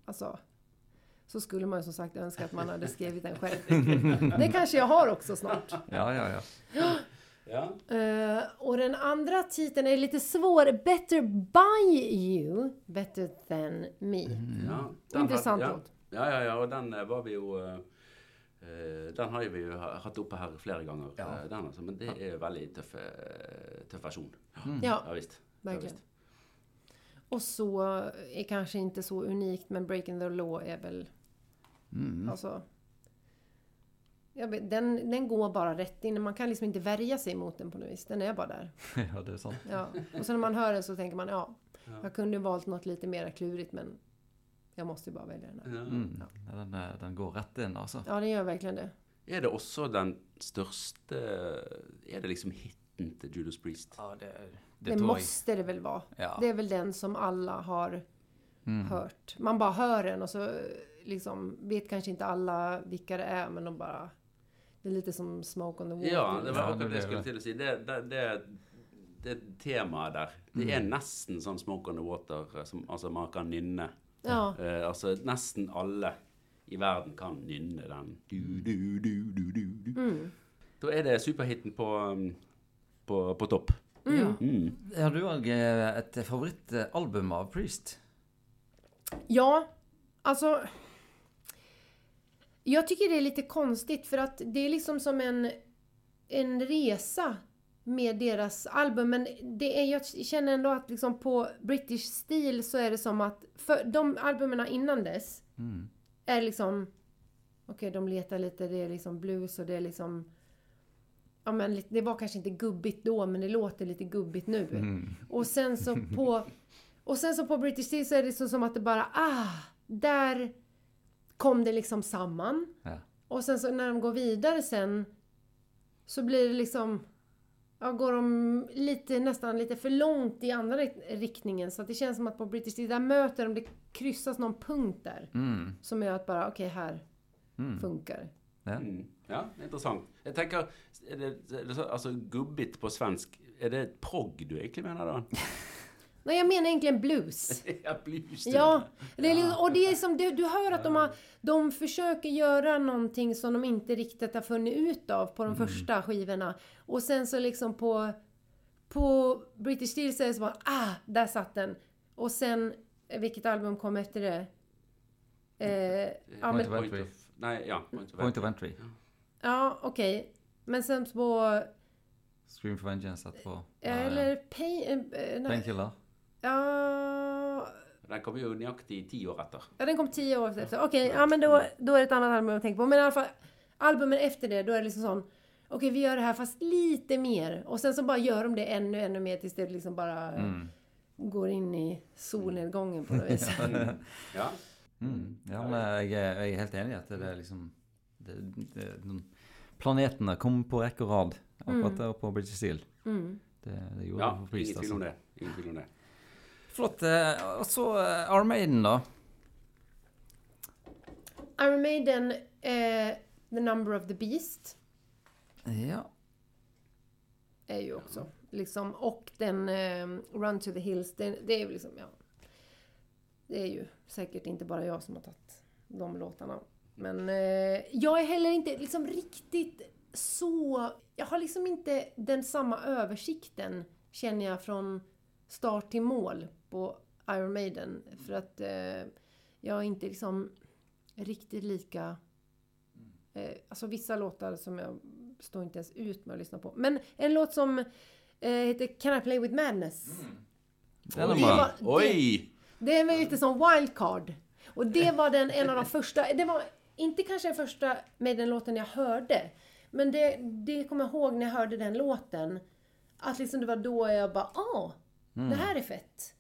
Alltså, så skulle man ju som sagt önska att man hade skrivit den själv. Det kanske jag har också snart. Ja, ja, ja. Ja. Eh, och den andra titeln är lite svår. Better by you, better than me. ja. Den Intressant ja. låt. Ja, ja, ja, og den eh, var vi eh, eh, Den har vi jo ha- hatt oppe her flere ganger. Ja. Den, altså, men det er en veldig tøff, eh, tøff versjon. Ja, Ja visst. Ja, visst. Och så är kanske inte så unikt, men Breaking the Law är väl... Mm. Alltså... Jag vet, den, den går bara rätt in. Man kan liksom inte värja sig mot den på något vis. Den är bara där. ja, det är sant. Ja. Och sen när man hör den så tänker man, ja, Ja. jag kunde ju valt något lite mer klurigt, men jag måste ju bara välja den här. Ja. Mm. Ja, den, den går rett inn, altså. Ja, den gör verkligen det. Er det også den største Er det liksom hiten til Judas Priest? Ja, det, Det, jeg. måste det väl vara. Ja. Det är väl den som alla har Mm. hört. Man bara hör den och så liksom vet kanske inte alla vilka det är, men de bara... Det är lite som Smoke on the Water. Ja, det var Ja, akkurat det er skulle det. til å si. Det, det, det, det temaet der, det er nesten sånn Smoke on the Water, eh, som altså man kan nynne. Ja, Eh, altså nesten alle i verden kan nynne den. Du, du, du, du, du, du. Mm. Da er det superhiten på, um, på, på topp. Ja. Mm. Har du òg et favorittalbum av Priest? Ja, alltså... Jag tycker det är lite konstigt för att det är liksom som en, en resa med deras album. Men det är, jag känner ändå att liksom på British stil så är det som att för de albumen innan dess Mm. är liksom... Okej, de letar lite, det är liksom blues och det är liksom... Ja, men det var kanske inte gubbigt då, men det låter lite gubbigt nu. Mm. Och sen så på... Och sen så på British Steel så är det så som att det bara, ah! Där kom det liksom samman. Ja. Och sen så när de går vidare sen så blir det liksom... Ja, går de lite, nästan lite för långt i andra rikt- riktningen. Så att det känns som att på British där möter de, det kryssas någon punkt där. Mm. Som gör att bara, okej här Mm. funkar. Ja. Mm. Ja, interessant. Jeg tenker, er det, det så, altså Gubbigt på svensk, er det prog du egentlig mener da? Nej, jag menar egentligen blues. ja, blues. Ja, det är liksom, och det är som du, du hör att de, har, de försöker göra någonting som de inte riktigt har funnit ut av på de första skivorna. Och sen så liksom på, på British Steel så är det så bara, ah, där satt den. Och sen, eh, vilket album kom efter det? Eh, ja, Point men, of Point Entry. of, nei, ja. Point of, Point of Entry. ja okej. Men sen på, Scream for Vengeance eller Pain, eh, eh, nej, Painkiller. Ja, Den kom jo nøyaktig ti år etter. Ja, den kom tio år efter. Okej, ja men då, då är det ett annat album jag tänker på. Men i alla fall, albumen efter det, då är det liksom sån... Okej, vi gör det här fast lite mer. Och sen så bara gör de det ännu, ännu mer tills det liksom bara Mm. går in i solnedgången på något vis. Ja. Mm. Ja, men jeg, er- jeg er helt enig i at det er liksom det, det, den- Planetene kom på rekke og rad akkurat der på British Steel. Mm. Det, det gjorde ja, det for Priest, om det. Ingen tvil om det. Flott. eh, Og så eh, Armaden, da. Iron Maiden, eh, The Number of the Beast, Ja. är ju också liksom... Och den eh, Run to the Hills, det, det är ju liksom, ja... Det är ju säkert inte bara jag som har tagit de låtarna. Men eh, jag är heller inte liksom riktigt så... Jag har liksom inte den samma översikten, känner jag, från start till mål på Iron Maiden. För att eh, jag är inte liksom riktigt lika... Eh, alltså vissa låtar som jag står inte ens ut med att lyssna på. Men en låt som eh, heter Can I Play With Madness? Den er Det var-! Det är väl lite som wildcard. Och det var den, en av de första, det var inte kanske den första med den låten jag hörde. Men det, det kommer jag ihåg när jag hörde den låten. Att liksom det var då jag bara, ah, det här är fett.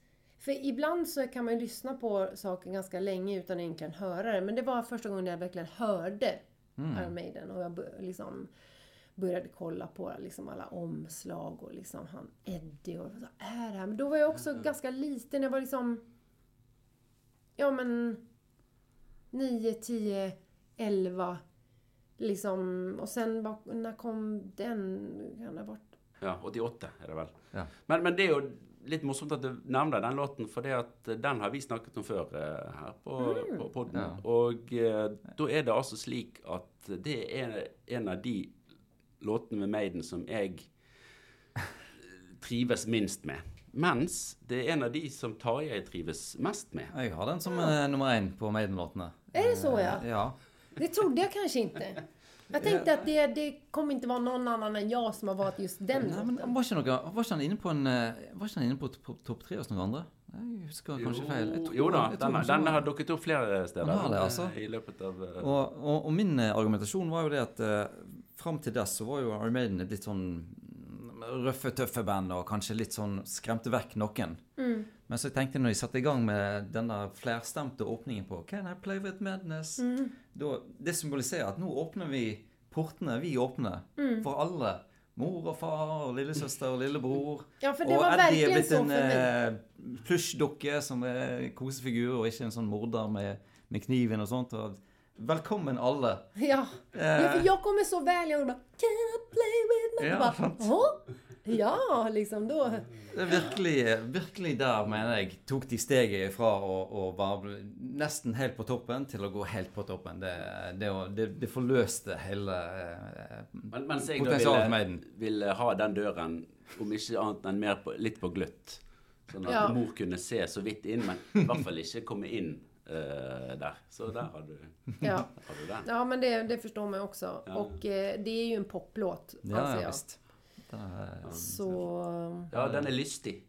För ibland så kan man ju lyssna på saker ganska länge utan egentligen höra det. Men det var första gången jag verkligen hörde Mm. Iron Maiden. Och jag liksom började kolla på liksom alla omslag och liksom han Eddie och så är det här. Men då var jag också ganska liten. Jag var liksom... Ja men... 9, 10, 11. Liksom. Och sen när kom den? Kan det ha varit? Ja, 88 er det vel. Ja. Men, men det litt morsomt at du nevner den låten, for det at eh, den har vi snakket om før eh, her på, på podden. Ja. Og eh, da er det altså slik at det er en av de låtene med Maiden som jeg trives minst med. Mens det er en av de som Tarjei trives mest med. Jag har den som eh, nummer en på Maiden-låtarna. Är det så, ja? Eh, Ja. Det trodde jag kanske inte. Jag tänkte att det, det kommer inte vara någon annan än jag som har valt just den Nei, men låten. var ikke, noe, var ikke han inne på en eh, Var ikke han inne på, på topp tre hos noen andre? Jeg husker kanskje feil. Jeg tror- jo da, jeg tror den, kanskje den det var- har dukket opp flere steder har det, altså. eh, i løpet av eh, Og, og, og min eh, argumentasjon var jo det at uh, fram til dess så var jo Iron Maiden et litt sånn mm, røffe, tøffe band, og kanskje litt sånn skremte vekk noen. Mm. Men så jeg tenkte når de satte i gang med denne flerstemte åpningen på Can I play with madness? Mm. Da, det symboliserer at nå åpner vi portene, vi åpner, Mm. for alle. Mor og far og lillesøster og lillebror. Ja, för det og var Eddie er verkligen blitt så en för eh, plysjdukke som er kosefigur, og ikke en sånn morder med, med kniven og sånt. Og velkommen alle. Ja. ja, för jag kommer så väl. Jag bara Can I play with my... Ja? ja, liksom då. Det er virkelig, virkelig der, mener jeg, tok de steget fra å, å være nesten helt på toppen til å gå helt på toppen. Det, det, det, det forløste hele eh, Men, mens jeg potensialet ville, ville ha den døren, om ikke annet enn mer på, litt på gløtt. Sånn at Ja. mor kunne se så vidt inn, men i hvert fall ikke komme inn eh, der. Så der har du, Ja. har du den. Ja, men det, det förstår man också. Ja. Och eh, det är ju en poplåt, Ja, anser ja jag. visst. Den er, Så... Ja, den er lystig.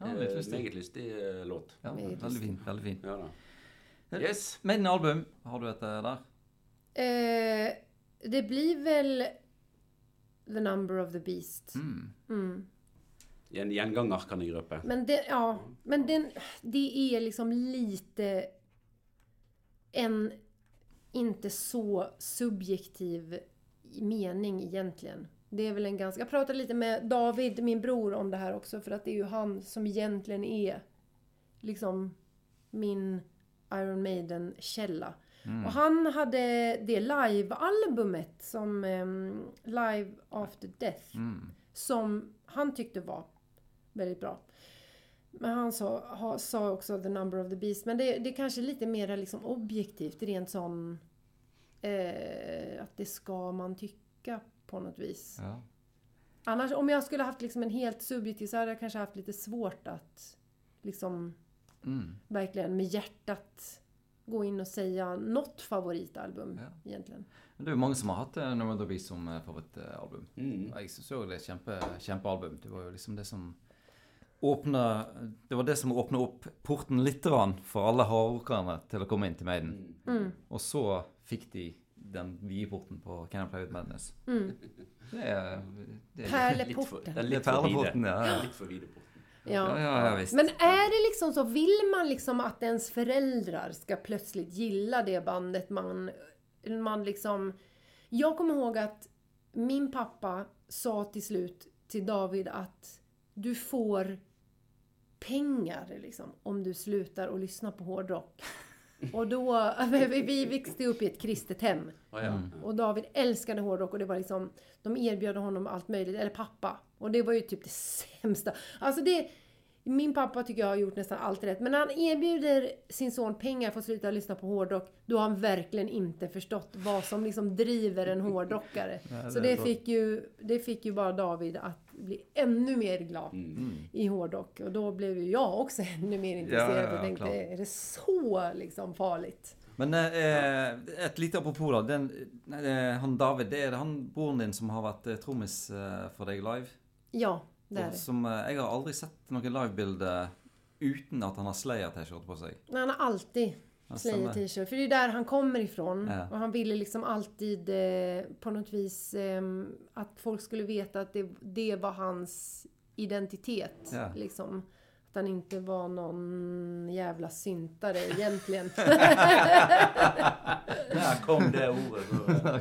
Ja, litt Eh, lystig. Meget lystig eh, låt. ja, Meget veldig fin. veldig fin. Ja da. Yes. Maiden-album, har du et eh, der? Eh, det blir väl The Number of the Beast. Mm. Mm. En gjenganger, kan jeg røpe. Men det, ja, men den, det är liksom lite en inte så subjektiv mening egentligen. Det är väl en ganska... Jag pratade lite med David, min bror, om det här också för att det är ju han som egentligen är liksom min Iron Maiden-källa. Och han hade det live-albumet som ehm, Live After Death Mm. som han tyckte var väldigt bra. Men han sa, ha, sa också The Number of the Beast. Men det, det är kanske lite mer liksom objektivt, rent sån... Eh, att det ska man tycka på något vis. Ja. Annars, om jag skulle haft liksom en helt subjektiv så hade jag kanske haft lite svårt att liksom Mm. verkligen med hjärtat gå in och säga något favoritalbum Ja. egentligen. Men Det jo mange som har Number of the Beast som eh, favorittalbum. Mm. Syns jo det et kjempe, kjempealbum. Det var jo liksom det som åpna Det var det som åpna opp porten litt grann for alle hardrockerne til å komme inn til Maiden. Mm. Og så fikk de den vide porten på Can I Play With Madness. Mm. Det det Pärleporten. Det ja, ja. Litt for vide porten. Ja, ja, ja, visst. Men är det liksom så, vill man liksom att ens föräldrar ska plötsligt gilla det bandet man, man liksom... Jag kommer ihåg att min pappa sa till slut till David att du får pengar liksom, om du slutar att lyssna på hårdrock. Och då, vi vi växte upp i ett kristet hem. Mm. Och David älskade hårdrock och det var liksom, de erbjöd honom allt möjligt, eller pappa. Och det var ju typ det sämsta. Alltså det, min pappa tycker jag har gjort nästan allt rätt. Men när han erbjuder sin son pengar för att sluta lyssna på hårdrock, då har han verkligen inte förstått vad som liksom driver en hårdrockare. Så det fick, ju, det fick ju bara David att bli ännu mer glad Mm. i hårdrock. Och då blev ju jag också ännu mer intresserad Ja, ja, ja, och tänkte, klart. är det så liksom farligt? Men eh, et lite apropos, da. Den, eh, han David, det er han broren din som har vært eh, trommis eh, for deg live? Ja, det är det. som, eh, jeg har aldri sett noe livebilde uten at han har Slayer-T-skjorte på seg. Men han har alltid Slayer t-shirt. För det är där han kommer ifrån. Ja. Och han ville liksom alltid eh, på något vis eh, att folk skulle veta att det, det var hans identitet. Ja. Liksom. Att han inte var någon jävla syntare egentligen. Der kom det ordet.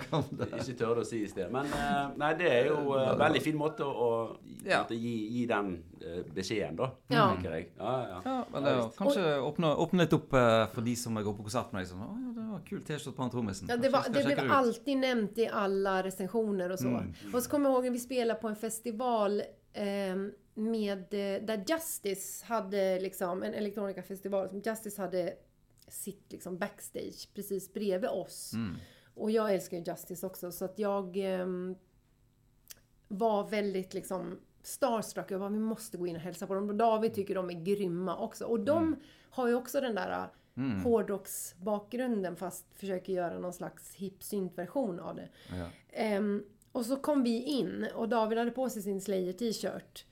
så- ikke tørde å si i sted. Men eh, nei, det er jo en veldig fin måte å, å Ja. gi, gi den eh, beskjeden, da. Ja. tenker jeg. Ja, ja. Ja, men det er jo kanskje åpne, åpne litt opp eh, for de som går på konsert med deg. Sånn, å, ja, det var kul T-skjorte på han trommisen. Ja, det, var, det blev alltid nämnt i alla recensioner och så. Och så kommer jag ihåg när vi spelade på en festival eh, med, eh, där Justice hade liksom, en elektronikafestival som Justice hade sitt liksom backstage precis bredvid oss. Och jag älskar ju Justice också så att jag ehm, var väldigt liksom starstruck. Jag bara, vi måste gå in och hälsa på dem. Och David tycker de är grymma också. Och de har ju också den där mm. hårdrocksbakgrunden fast försöker göra någon slags hip version av det. Ja. Ehm, och så kom vi in och David hade på sig sin Slayer t-shirt.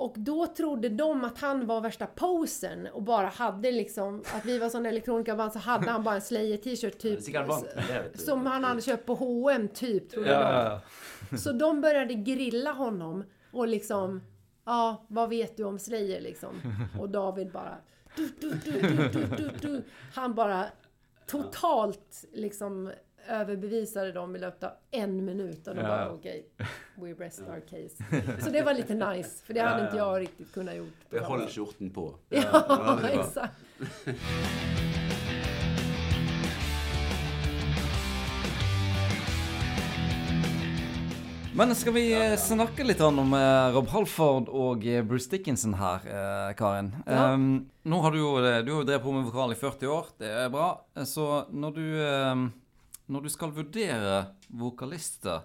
Och då trodde de att han var värsta posern och bara hade liksom, att vi var sån elektronikaband så hade han bara en Slayer t-shirt typ. Som han hade köpt på H&M typ, trodde de. Ja, ja, Så de började grilla honom och liksom, ja, vad vet du om Slayer liksom? Och David bara, du, du, du, du, du, du, du. Han bara totalt liksom överbevisade dem i löpet av en minut och de Ja. bara okej, we rest our case. Så det var lite nice, för det hade Ja, inte ja. jag riktigt kunnat gjort. Behold sätt. skjorten på. Ja, det var- exakt. Men skal vi eh, snakke litt om eh, Rob Halford og eh, Bruce Dickinson her, eh, Karin? Ja. Um, nå har du jo eh, du har jo drevet på med vokal i 40 år, det er bra. Så når du, eh, når du skal vurdere vokalister,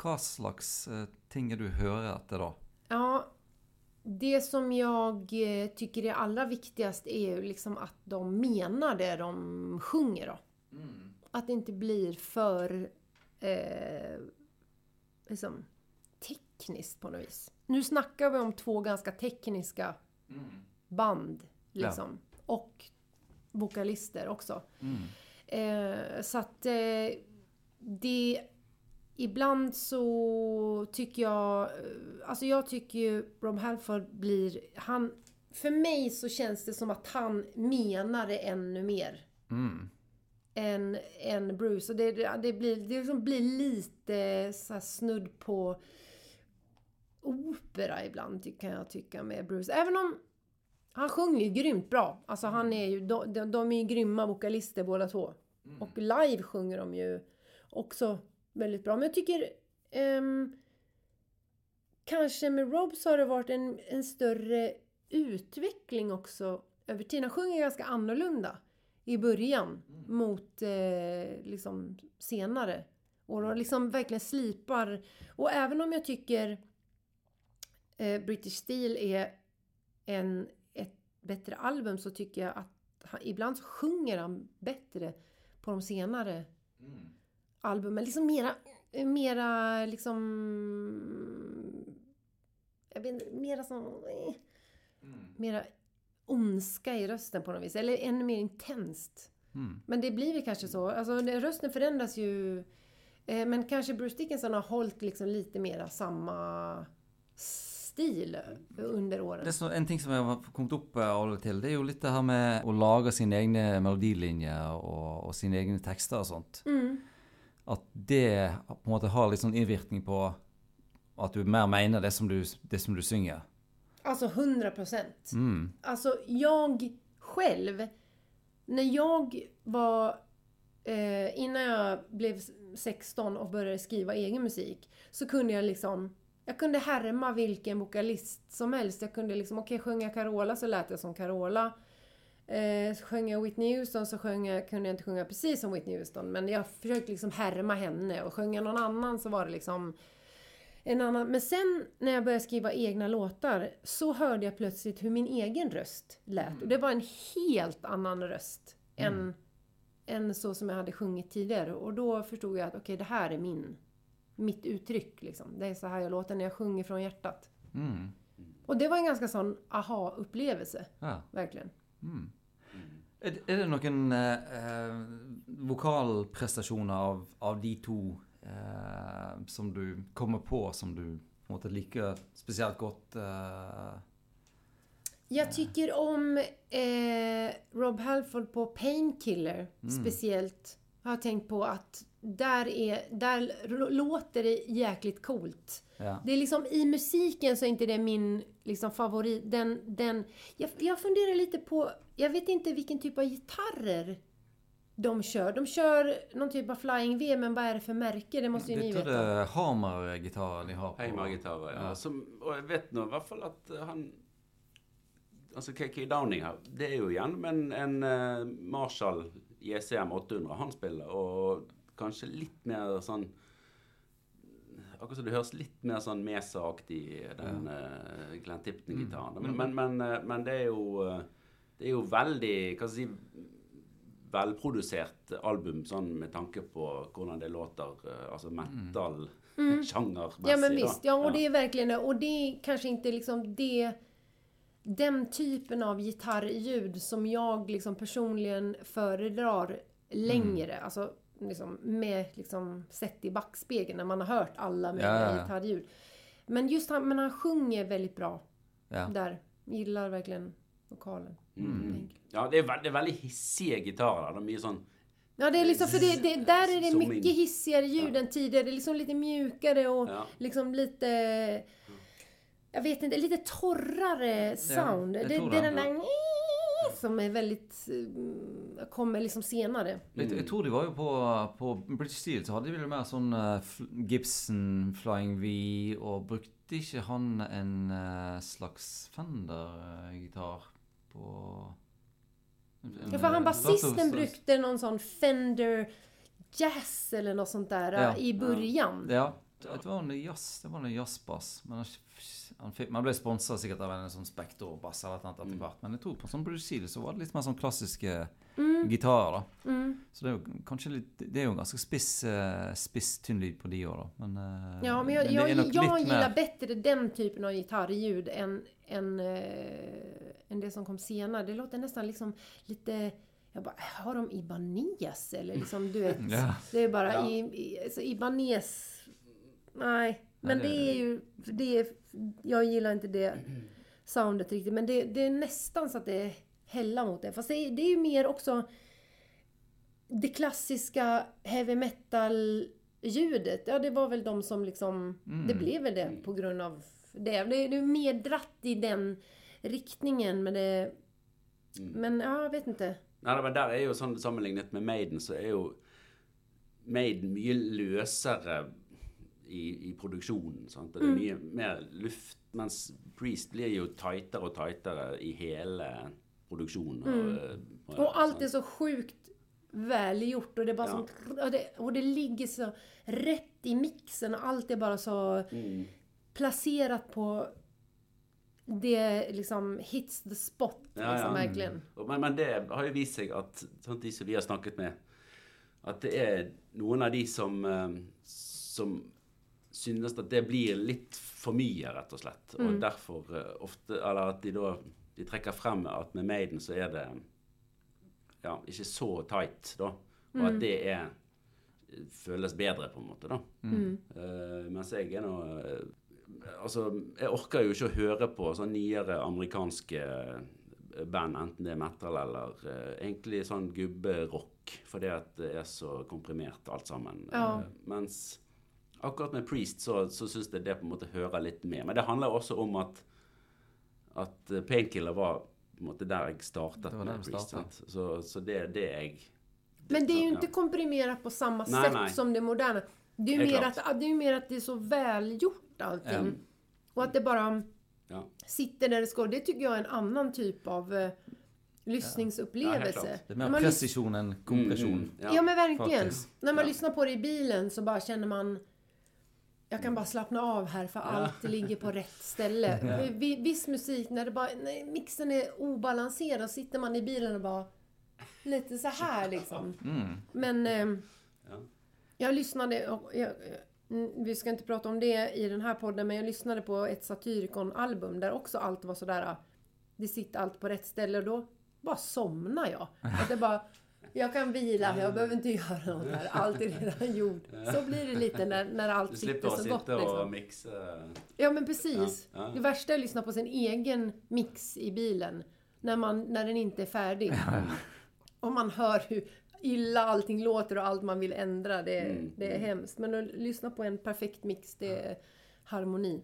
hva slags eh, ting er du hører etter da? Ja, det som jag eh, tycker är allra viktigast är ju liksom att de menar det de sjunger då. Att det inte blir för eh, liksom, tekniskt på något vis. Nu snackar vi om två ganska tekniska band liksom. Och vokalister också. Eh, så att eh, det... Ibland så tycker jag... eh, Alltså jag tycker ju Rob Halford blir... Han, för mig så känns det som att han menar det ännu mer. Än, än Bruce. Och det, det, blir, det liksom blir lite så snudd på opera ibland kan jag tycka med Bruce. Även om han sjunger ju grymt bra. Alltså han är ju, de, de, de är ju grymma vokalister båda två. Och live sjunger de ju också väldigt bra. Men jag tycker ehm, kanske med Rob så har det varit en, en större utveckling också över tiden. Han sjunger ganska annorlunda i början mot eh, liksom senare. Och då liksom verkligen slipar. Och även om jag tycker eh, British Steel är en, bättre album så tycker jag att han, ibland så sjunger han bättre på de senare albumen. Liksom mera, mera liksom... Jag vet inte, mera som... eh, Mera ondska i rösten på något vis. Eller ännu mer intenst. Men det blir väl kanske så. Alltså rösten förändras ju. Eh, men kanske Bruce Dickinson har hållit liksom lite mera samma stil under åren. Det så, en ting som jeg har kommet opp eh, av og til, det er jo litt det her med å lage sine egne melodilinjer og, og sine egne tekster og sånt. At det på en måte har litt sånn innvirkning på at du mer mener det som du, det som du synger. Alltså 100 procent. Mm. Alltså jag själv, när jag var, eh, innan jag blev 16 och började skriva egen musik, så kunde jag liksom, jag kunde härma vilken vokalist som helst. Jag kunde liksom, okej sjunga Carola så lät jag som Carola. Eh, sjöng jag Whitney Houston så sjöng jag, kunde jag inte sjunga precis som Whitney Houston, men jag försökte liksom härma henne och sjunga någon annan så var det liksom en annan. Men sen när jag började skriva egna låtar så hörde jag plötsligt hur min egen röst lät. Och det var en helt annan röst än, än så som jag hade sjungit tidigare. Och då förstod jag att okej, det här är min, mitt uttryck. Liksom. Det är så här jag låter när jag sjunger från hjärtat. Mm. Och det var en ganska sån aha-upplevelse, Ja. verkligen. Er, er det noen eh, eh, vokalprestasjoner av, av de to eh, som du kommer på som du på en måte liker spesielt godt? Eh, Jag tycker om eh, Rob Halford på Painkiller speciellt. Har jag tänkt på att där, är, där låter det jäkligt coolt. Ja. Det är liksom i musiken så är inte det min liksom, favorit. Den, den, jag, jag funderar lite på, jag vet inte vilken typ av gitarrer de kör. De kör någon typ av Flying V, men vad är det för märke? Det måste ju ni Jag tror det veta. är Hamar-gitarrer de har på. Heimer-gitarrer, ja. Ja. Som, og jeg vet nå i hvert fall at eh, han Altså KK Downing det er jo igjen en, en eh, Marshall JCM 800 han spiller, og kanskje litt mer sånn Akkurat som det høres litt mer sånn Mesa-aktig den uh, Glenn Tipton-gitaren. Men, men, men, eh, men det er jo eh, Det er jo veldig Hva skal jeg si velprodusert album sånn med tanke på hvordan det låter. eh, altså metal-sjangermessig. Ja men visst, ja och det är verkligen det. Och det är kanske inte liksom det den typen av gitarrljud som jag liksom personligen föredrar längre. Alltså liksom med liksom sett i backspegeln när man har hört alla möjliga Ja, ja, ja. gitarrljud. Men just han, men han sjunger väldigt bra Ja. där. Gillar verkligen vokalen. Mm. Ja, det veld, det er veldig hissige gitarer. da. Det er mye sånn Ja, det är liksom, för det, det, där är det mycket hissigare ljud än tidigare. Det är liksom lite mjukare och Ja. liksom lite... Jag vet inte, lite torrare sound. jag det, det är det. den där som är väldigt... eh, Kommer liksom senare. Jeg, jeg tror de var jo på, på British Steel så hadde de vel mer sånn eh, Gibson Flying V, og brukte ikke han en eh, slags Fender-gitar på Ja, för han basisten brukte någon sån Fender Jazz eller något sånt där Ja. i början. Ja, det var en jazz, det var en jazzbass. Men han, man ble sponsa sikkert av en sånn Spector-bass eller annet etter hvert. Men jeg tror på sånn British Steel så var det litt mer sånn klassiske gitarer, da. Mm. Så det er jo kanskje litt Det er jo ganske spiss, eh, spiss tynn lyd på de òg, da. Men, eh, Ja, men jag, det jag, är jag litt gillar mer- bättre den typen av gitarrljud än, än, eh, än det som kom senare. Det låter nästan liksom lite... Jag bara, har de Ibanez eller liksom, du vet. Ja. Det är bara Ja. i, i, alltså Ibanez... Nej, men Nej, det, det- är ju... Det är, jag gillar inte det soundet riktigt. Men det, det är nästan så att det hällar mot det. Fast det, är- det är ju mer också det klassiska heavy metal ljudet. Ja, det var väl de som liksom... Det blev väl det på grund av det. Det är, det är mer dratt i den riktningen. Men det... Men ja, jag vet inte. Nei, men der er jo sånn Sammenlignet med Maiden, så er jo Maiden mye løsere i, i produksjonen. Sant? Det er mye mer luft. Mens Priest blir jo tightere og tightere i hele produksjonen. Og, og, Och allt är så sjukt välgjort och det är bara Ja. som, och, det, och det ligger så rätt i mixen och allt är bara så Mm. placerat på det liksom hits the spot. Ja, liksom, ja. verkligen. Og- Men, men det har jo vist seg at sånn, de som vi har snakket med, at det er noen av de som, eh, som synes at det blir litt for mye, rett og slett. Og derfor eh, ofte Eller at de da de trekker frem at med Maiden så er det ja, ikke så tight, da. Og at det er føles bedre, på en måte, da. Eh, mens jeg er nå eh, Altså, jeg orker jo ikke å høre på sånn nyere amerikanske band, enten det er metal eller eh, egentlig sånn gubberock, fordi at det er så komprimert alt sammen. Ja. Eh, mens akkurat med Priest så, så syns jeg det på en måte hører litt med. Men det handler også om at at eh, Painkiller var på en måte der jeg startet med Priest. startet. Sant? Så, så det er det jeg Men det är ju Ja. inte komprimerat på samma Nej, sätt nej. som det moderna. Det är ju mer att, det är mer att det är så välgjort allting. Mm. Och att det bara Ja. sitter där det ska. Det tycker jag är en annan typ av eh, Ja, lyssningsupplevelse. klart. Det er När mer enn kompresjon. Mm, mm, Ja, men verkligen. faktiskt. När man Ja. lyssnar på det i bilen så bara känner man jag kan bara slappna av här för allt ligger på rätt ställe. Vi- Viss musik, när, det bara, när mixen är obalanserad, sitter man i bilen och bara lite så här liksom. Men ehm, Ja. jag lyssnade, och jag, mm, vi ska inte prata om det i den här podden, men jag lyssnade på ett Satyricon-album där också allt var sådär, det sitter allt på rätt ställe och då bara somnar jag. Att det bara, jag kan vila, jag behöver inte göra något här, allt är redan gjort. Så blir det lite när, när Du allt slipper sitter så sitte gott og liksom. mikse Ja men precis. Ja, ja. Det värsta är att lyssna på sin egen mix i bilen. När, man, när den inte är färdig. Och man hör hur illa allting låter och allt man vill ändra. Det, Mm, det är hemskt. Men att lyssna på en perfekt mix, det är harmoni.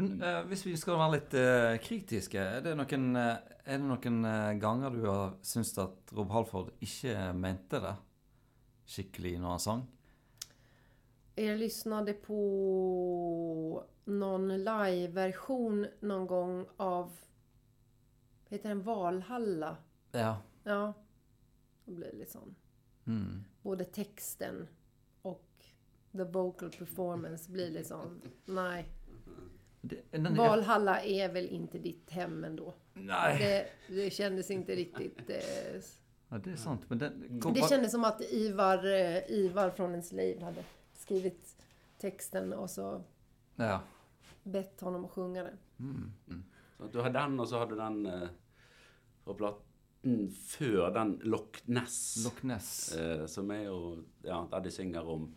Men eh, hvis vi skal være litt eh, kritiske, er det noen, eh, er det noen ganger du har syntes at Rob Halford ikke mente det skikkelig når han sang? Jag lyssnade på någon live-version någon gång av, heter den Valhalla? Ja. Ja, det blir lite sån. Mm. Både texten och the vocal performance blir lite sån, nej. Det, den Valhalla är väl inte ditt hem ändå. Nei. Det, det kändes inte riktigt... Eh, Ja, det er sant, men den kom, det kändes som att Ivar, eh, Ivar från Enslaved hade skrivit texten och så Ja. bett honom att sjunga den. Mm. Mm. Så du har den, og så har du den eh, fra platen før den Loch Ness. Loch Ness. eh, som er jo Ja, der de synger om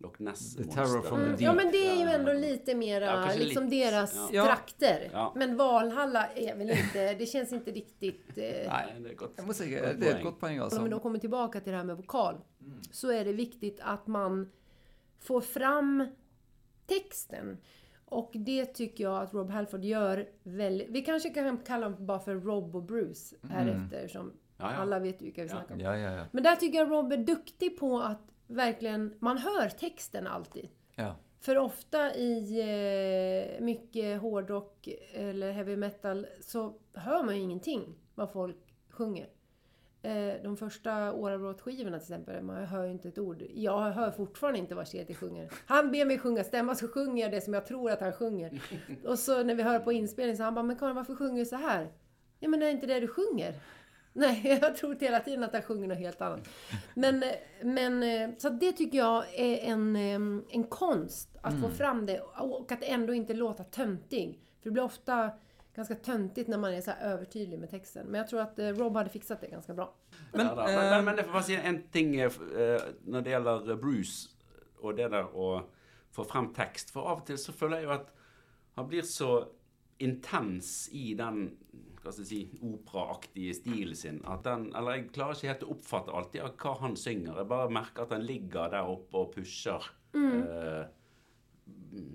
Loch Ness The terror from the deep. Ja men det är ju ändå lite mera Ja, liksom lite. deras Ja. trakter. Ja. Men Valhalla är väl inte, det känns inte riktigt... Eh, Nei, det er godt. Jeg må si, Godt det er et poeng. godt poeng, Om vi då kommer tillbaka till det här med vokal. Mm. Så är det viktigt att man får fram texten. Och det tycker jag att Rob Halford gör väldigt... Vi kanske kan kalla dem bara för Rob och Bruce här Mm. efter som Ja, ja. alla vet vilka vi Ja. snackar om. Ja, ja, ja. Men där tycker jag Rob är duktig på att verkligen... Man hör texten alltid. ja. För ofta i eh, mycket hårdrock eller heavy metal så hör man ju ingenting vad folk sjunger. Eh, de första Årabrott-skivorna till exempel, man hör ju inte ett ord. Jag hör fortfarande inte vad Sheti sjunger. Han ber mig sjunga stämma så sjunger jag det som jag tror att han sjunger. Och så när vi hör på inspelning så han bara, men Karin varför sjunger du så här? Ja men det är inte det du sjunger. Nej, jag tror hela tiden att han sjunger något helt annat. Men, men eh, så att det tycker jag är en, eh, en konst. Att få fram det och att ändå inte låta töntig. För det blir ofta ganska töntigt när man är så här övertydlig med texten. Men jag tror att eh, Rob hade fixat det ganska bra. Men, ja, da. men, men, men si en ting når det gjelder Bruce og det der å få frem tekst. For av og til så føler jeg jo at han blir så intens i den hva skal jeg si, operaaktige stilen sin. At den, eller Jeg klarer ikke helt å oppfatte alltid hva han synger. Jeg bare merker at han ligger der oppe og pusher eh,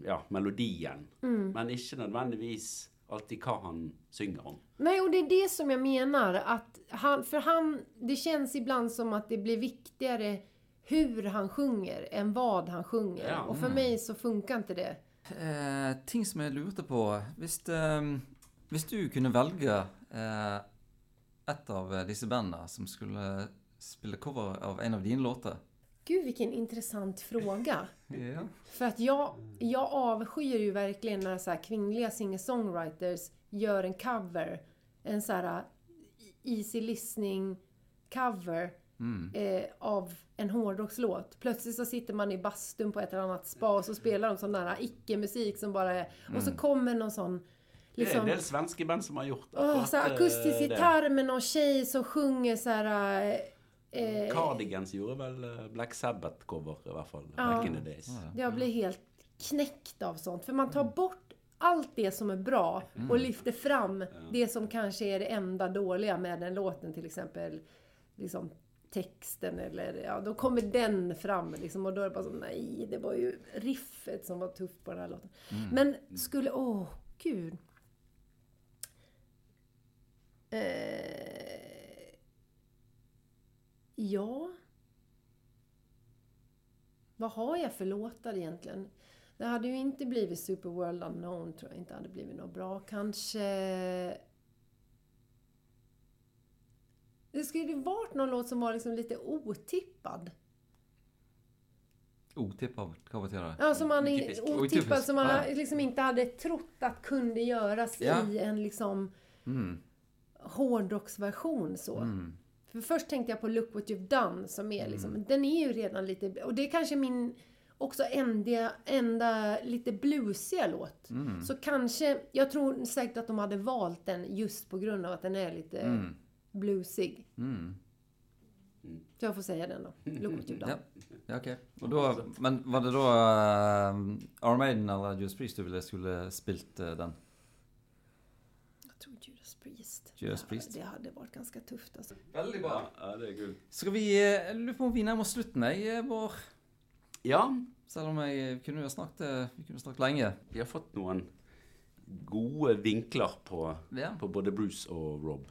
ja, melodien. Men ikke nødvendigvis alltid hva han synger om. Nej, och det är det som jag menar. Att han, för han, det känns ibland som att det blir viktigare hur han sjunger än vad han sjunger. Ja. Och för mig så funkar inte det. Eh, ting som jeg lurte på Hvis, eh, hvis du kunne velge eh, et av disse bandene som skulle spille cover av en av dine låter Gud vilken intressant fråga. Ja. För att jag, jag avskyr ju verkligen när så här kvinnliga singer-songwriters gör en cover. En så här uh, easy listening cover eh, av en hårdrockslåt. Plötsligt så sitter man i bastun på ett eller annat spa och så spelar de sån där icke-musik som bara är... Och så kommer någon sånn Det liksom... en del svenske band som har gjort Åh, akkurat, så här eh, akustisk det. gitarr med någon tjej som sjunger så här... eh, Eh, Cardigans gjorde vel eh, Black Sabbath-cover, i hvert fall. Ja. Back in the days. Jag blir helt knäckt av sånt. För man tar bort allt det som är bra och lyfter fram det som kanske är det enda dåliga med den låten. Till exempel liksom texten eller ja, då kommer den fram liksom och då är det bara så nej, det var ju riffet som var tufft på den här låten. Men skulle, åh gud. Eh, ja. Vad har jag för låtar egentligen? Det hade ju inte blivit Super World Unknown, tror jag inte hade blivit något bra. Kanske... Det skulle ju varit någon låt som var liksom lite otippad. Otippad, hva betyr det? Ja, som man Otypisk. otippad, Otypisk, som man ja. liksom inte hade trott att kunde göras Ja. i en liksom Mm. Hårdrocksversion så. Mm. För först tänkte jag på Look What You've Done som är liksom, Mm. den är ju redan lite, och det är kanske min också enda, enda lite bluesiga låt. Mm. Så kanske, jag tror säkert att de hade valt den just på grund av att den är lite Mm. bluesig. Mm. Så jag får säga den då. Look What You've Done. Ja, ja ok. Og da, men var det da uh, Iron Maiden eller Judas Priest du ville skulle spilt eh, den? Jag tror Judas Priest. Det hade varit ganska tufft alltså. Veldig Ja, ja, det er gull. Skal vi eh, lurer på om vi nærmer oss slutten, jeg, Bård. Ja, Selv om jeg kunne jo snakket, eh, vi kunne snakket lenge. vi har fått noen gode vinkler på, Ja. på både Bruce og Rob.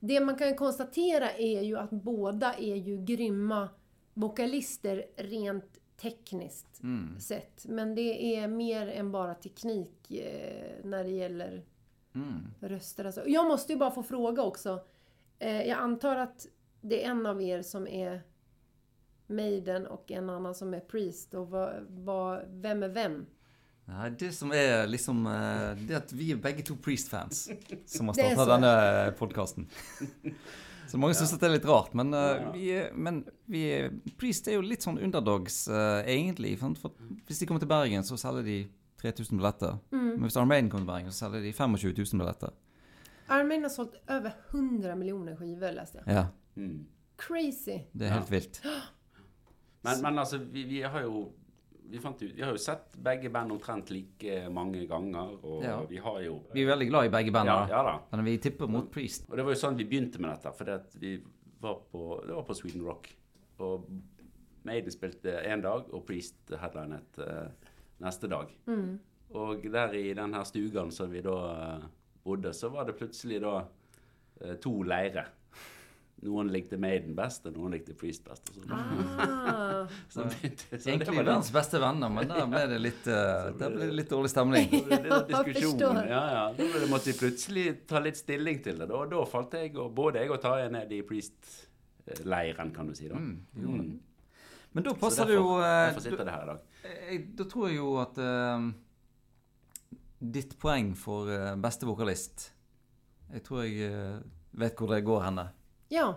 Det man kan konstatera är ju att båda är ju grymma vokalister rent tekniskt Mm. sett. Men det är mer än bara teknik eh, när det gäller Mm. röster. Alltså. Jag måste ju bara få fråga också. Eh, jag antar att det är en av er som är Maiden och en annan som är Priest. Och vad, vad, vem är vem? Nei, det som er liksom eh, Det at vi er begge to Priest-fans som har Det er starta så. denne podkasten. Så mange syns at det er litt rart, men, eh, Ja. vi, er- men vi er, Priest er jo litt sånn underdogs, eh, egentlig. For, for hvis de kommer til Bergen, så selger de 3000 billetter. Men hvis Iron Maiden kommer til Bergen, så selger de 25 000 billetter. Iron Maiden har sålt över 100 miljoner skivor läste jag. Ja, Mm. Crazy! det er helt vilt. Men, men altså, vi, vi har jo vi, fant ut, vi har jo sett begge band omtrent like mange ganger, og Ja. vi har jo Vi er veldig glad i begge ja, bandene, ja da. men vi tipper mot Priest. Og det var jo sånn vi begynte med dette, fordi at vi var på, det var på Sweden Rock. Og Maiden spilte én dag, og Priest headlinet eh, neste dag. Og der i den her stugan som vi da eh, bodde, så var det plutselig da eh, to leirer. Noen likte Maiden best, og noen likte Priest best. Og så, Ah, så begynte, så Egentlig det verdens beste venner, men der ble det litt, eh, der ble det litt dårlig stemning. Det forstår. Ja, ja. Da ble det- måtte vi plutselig ta litt stilling til det. Da, da falt jeg, og både jeg og Tarjei ned i Priest-leiren, kan du si. da. Mm. Men da passer det jo derfor, eh, derfor sitter det her i dag. Jeg, Da tror jeg jo at eh, ditt poeng for eh, beste vokalist Jeg tror jeg eh, vet hvor det går henne. ja,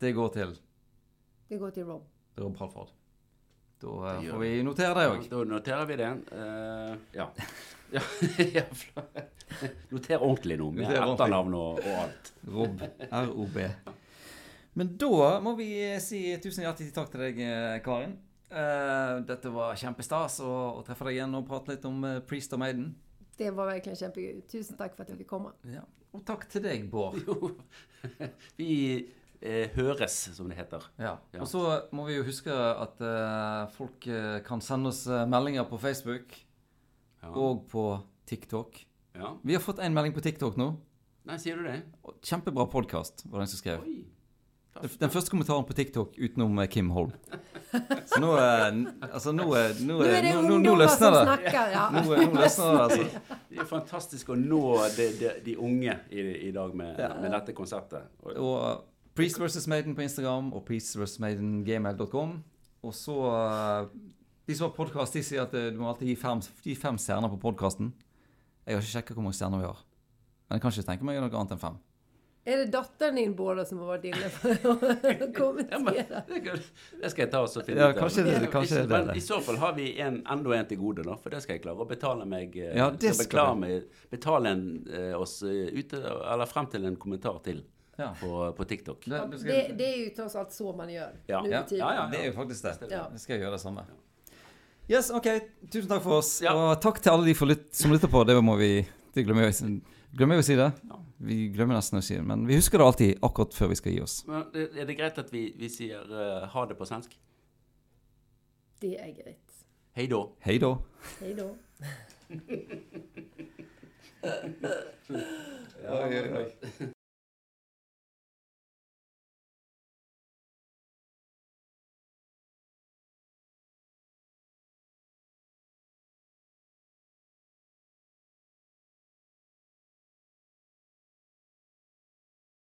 Det går til det går till Rob. Rob Halford. Da eh, Det gjør får vi notere det òg. Da noterer vi det. Eh, ja. ja. ja, Noter ordentlig nå, med etternavn og, og alt. Rob. R-O-B. Men da må vi si tusen hjertelig takk til deg, eh, Karin. Eh, dette var kjempestas å, å treffe deg igjen og prate litt om eh, Priest og Maiden. Det var verkligen kämpegud. Tusen tack för att jag fick komma. Ja. Og takk til deg, Bård. Jo, vi eh, høres, som det heter. Ja. Ja. Og så må vi jo huske at eh, folk eh, kan sende oss eh, meldinger på Facebook Ja. og på TikTok. ja. Vi har fått en melding på TikTok nå. Nei, sier du det? Kjempebra podkast, var det en som skrev. Oi. Den første kommentaren på TikTok utenom eh, Kim Holm. Så nå eh, Altså, nå, er- nå, Nu är er- det nå, nå, nå ungdomar løsner som det. snackar. Ja. Nå, nå løsner det, altså. Det er fantastisk å nå de, de, de unge i, i dag med, Ja. med dette konseptet. Og, Og Priest vs. Maiden på Instagram og Priest vs. Maiden gmail.com. Og så eh, De som har podkast, de sier at eh, du må alltid gi fem, gi fem stjerner på podkasten. Jeg har ikke sjekka hvor mange stjerner vi har. Men jeg kan ikke tenke meg noe annet enn fem. Är det dottern båda som har varit inne på att ja, men, kommentera? det, skal jeg ta og så finne Ja, ut av. kanskje det- kanskje det i så fall har vi en, enda en til gode, da. For det skal jeg klare å betale meg eh, Ja, det skal betale, meg, betale en, eh, oss eh, ute, eller frem til en kommentar til Ja. på, på TikTok. Skal, Det, det är ju trots allt så man gör Ja. nu ja, för ja, ja. det er jo faktisk det. Ja. Gjøre det samme. Yes, OK. Tusen takk for oss. Ja. Og takk til alle de som lytter på. Det må vi Det glemmer jeg, glemmer jeg å si det. Ja. Vi glemmer nesten å si det, men vi husker det alltid akkurat før vi skal gi oss. Men det- er det greit at vi, vi sier eh, ha det på svensk? Det är grejt. Hei då. Hei da. Hej då. Oi, oi, oi.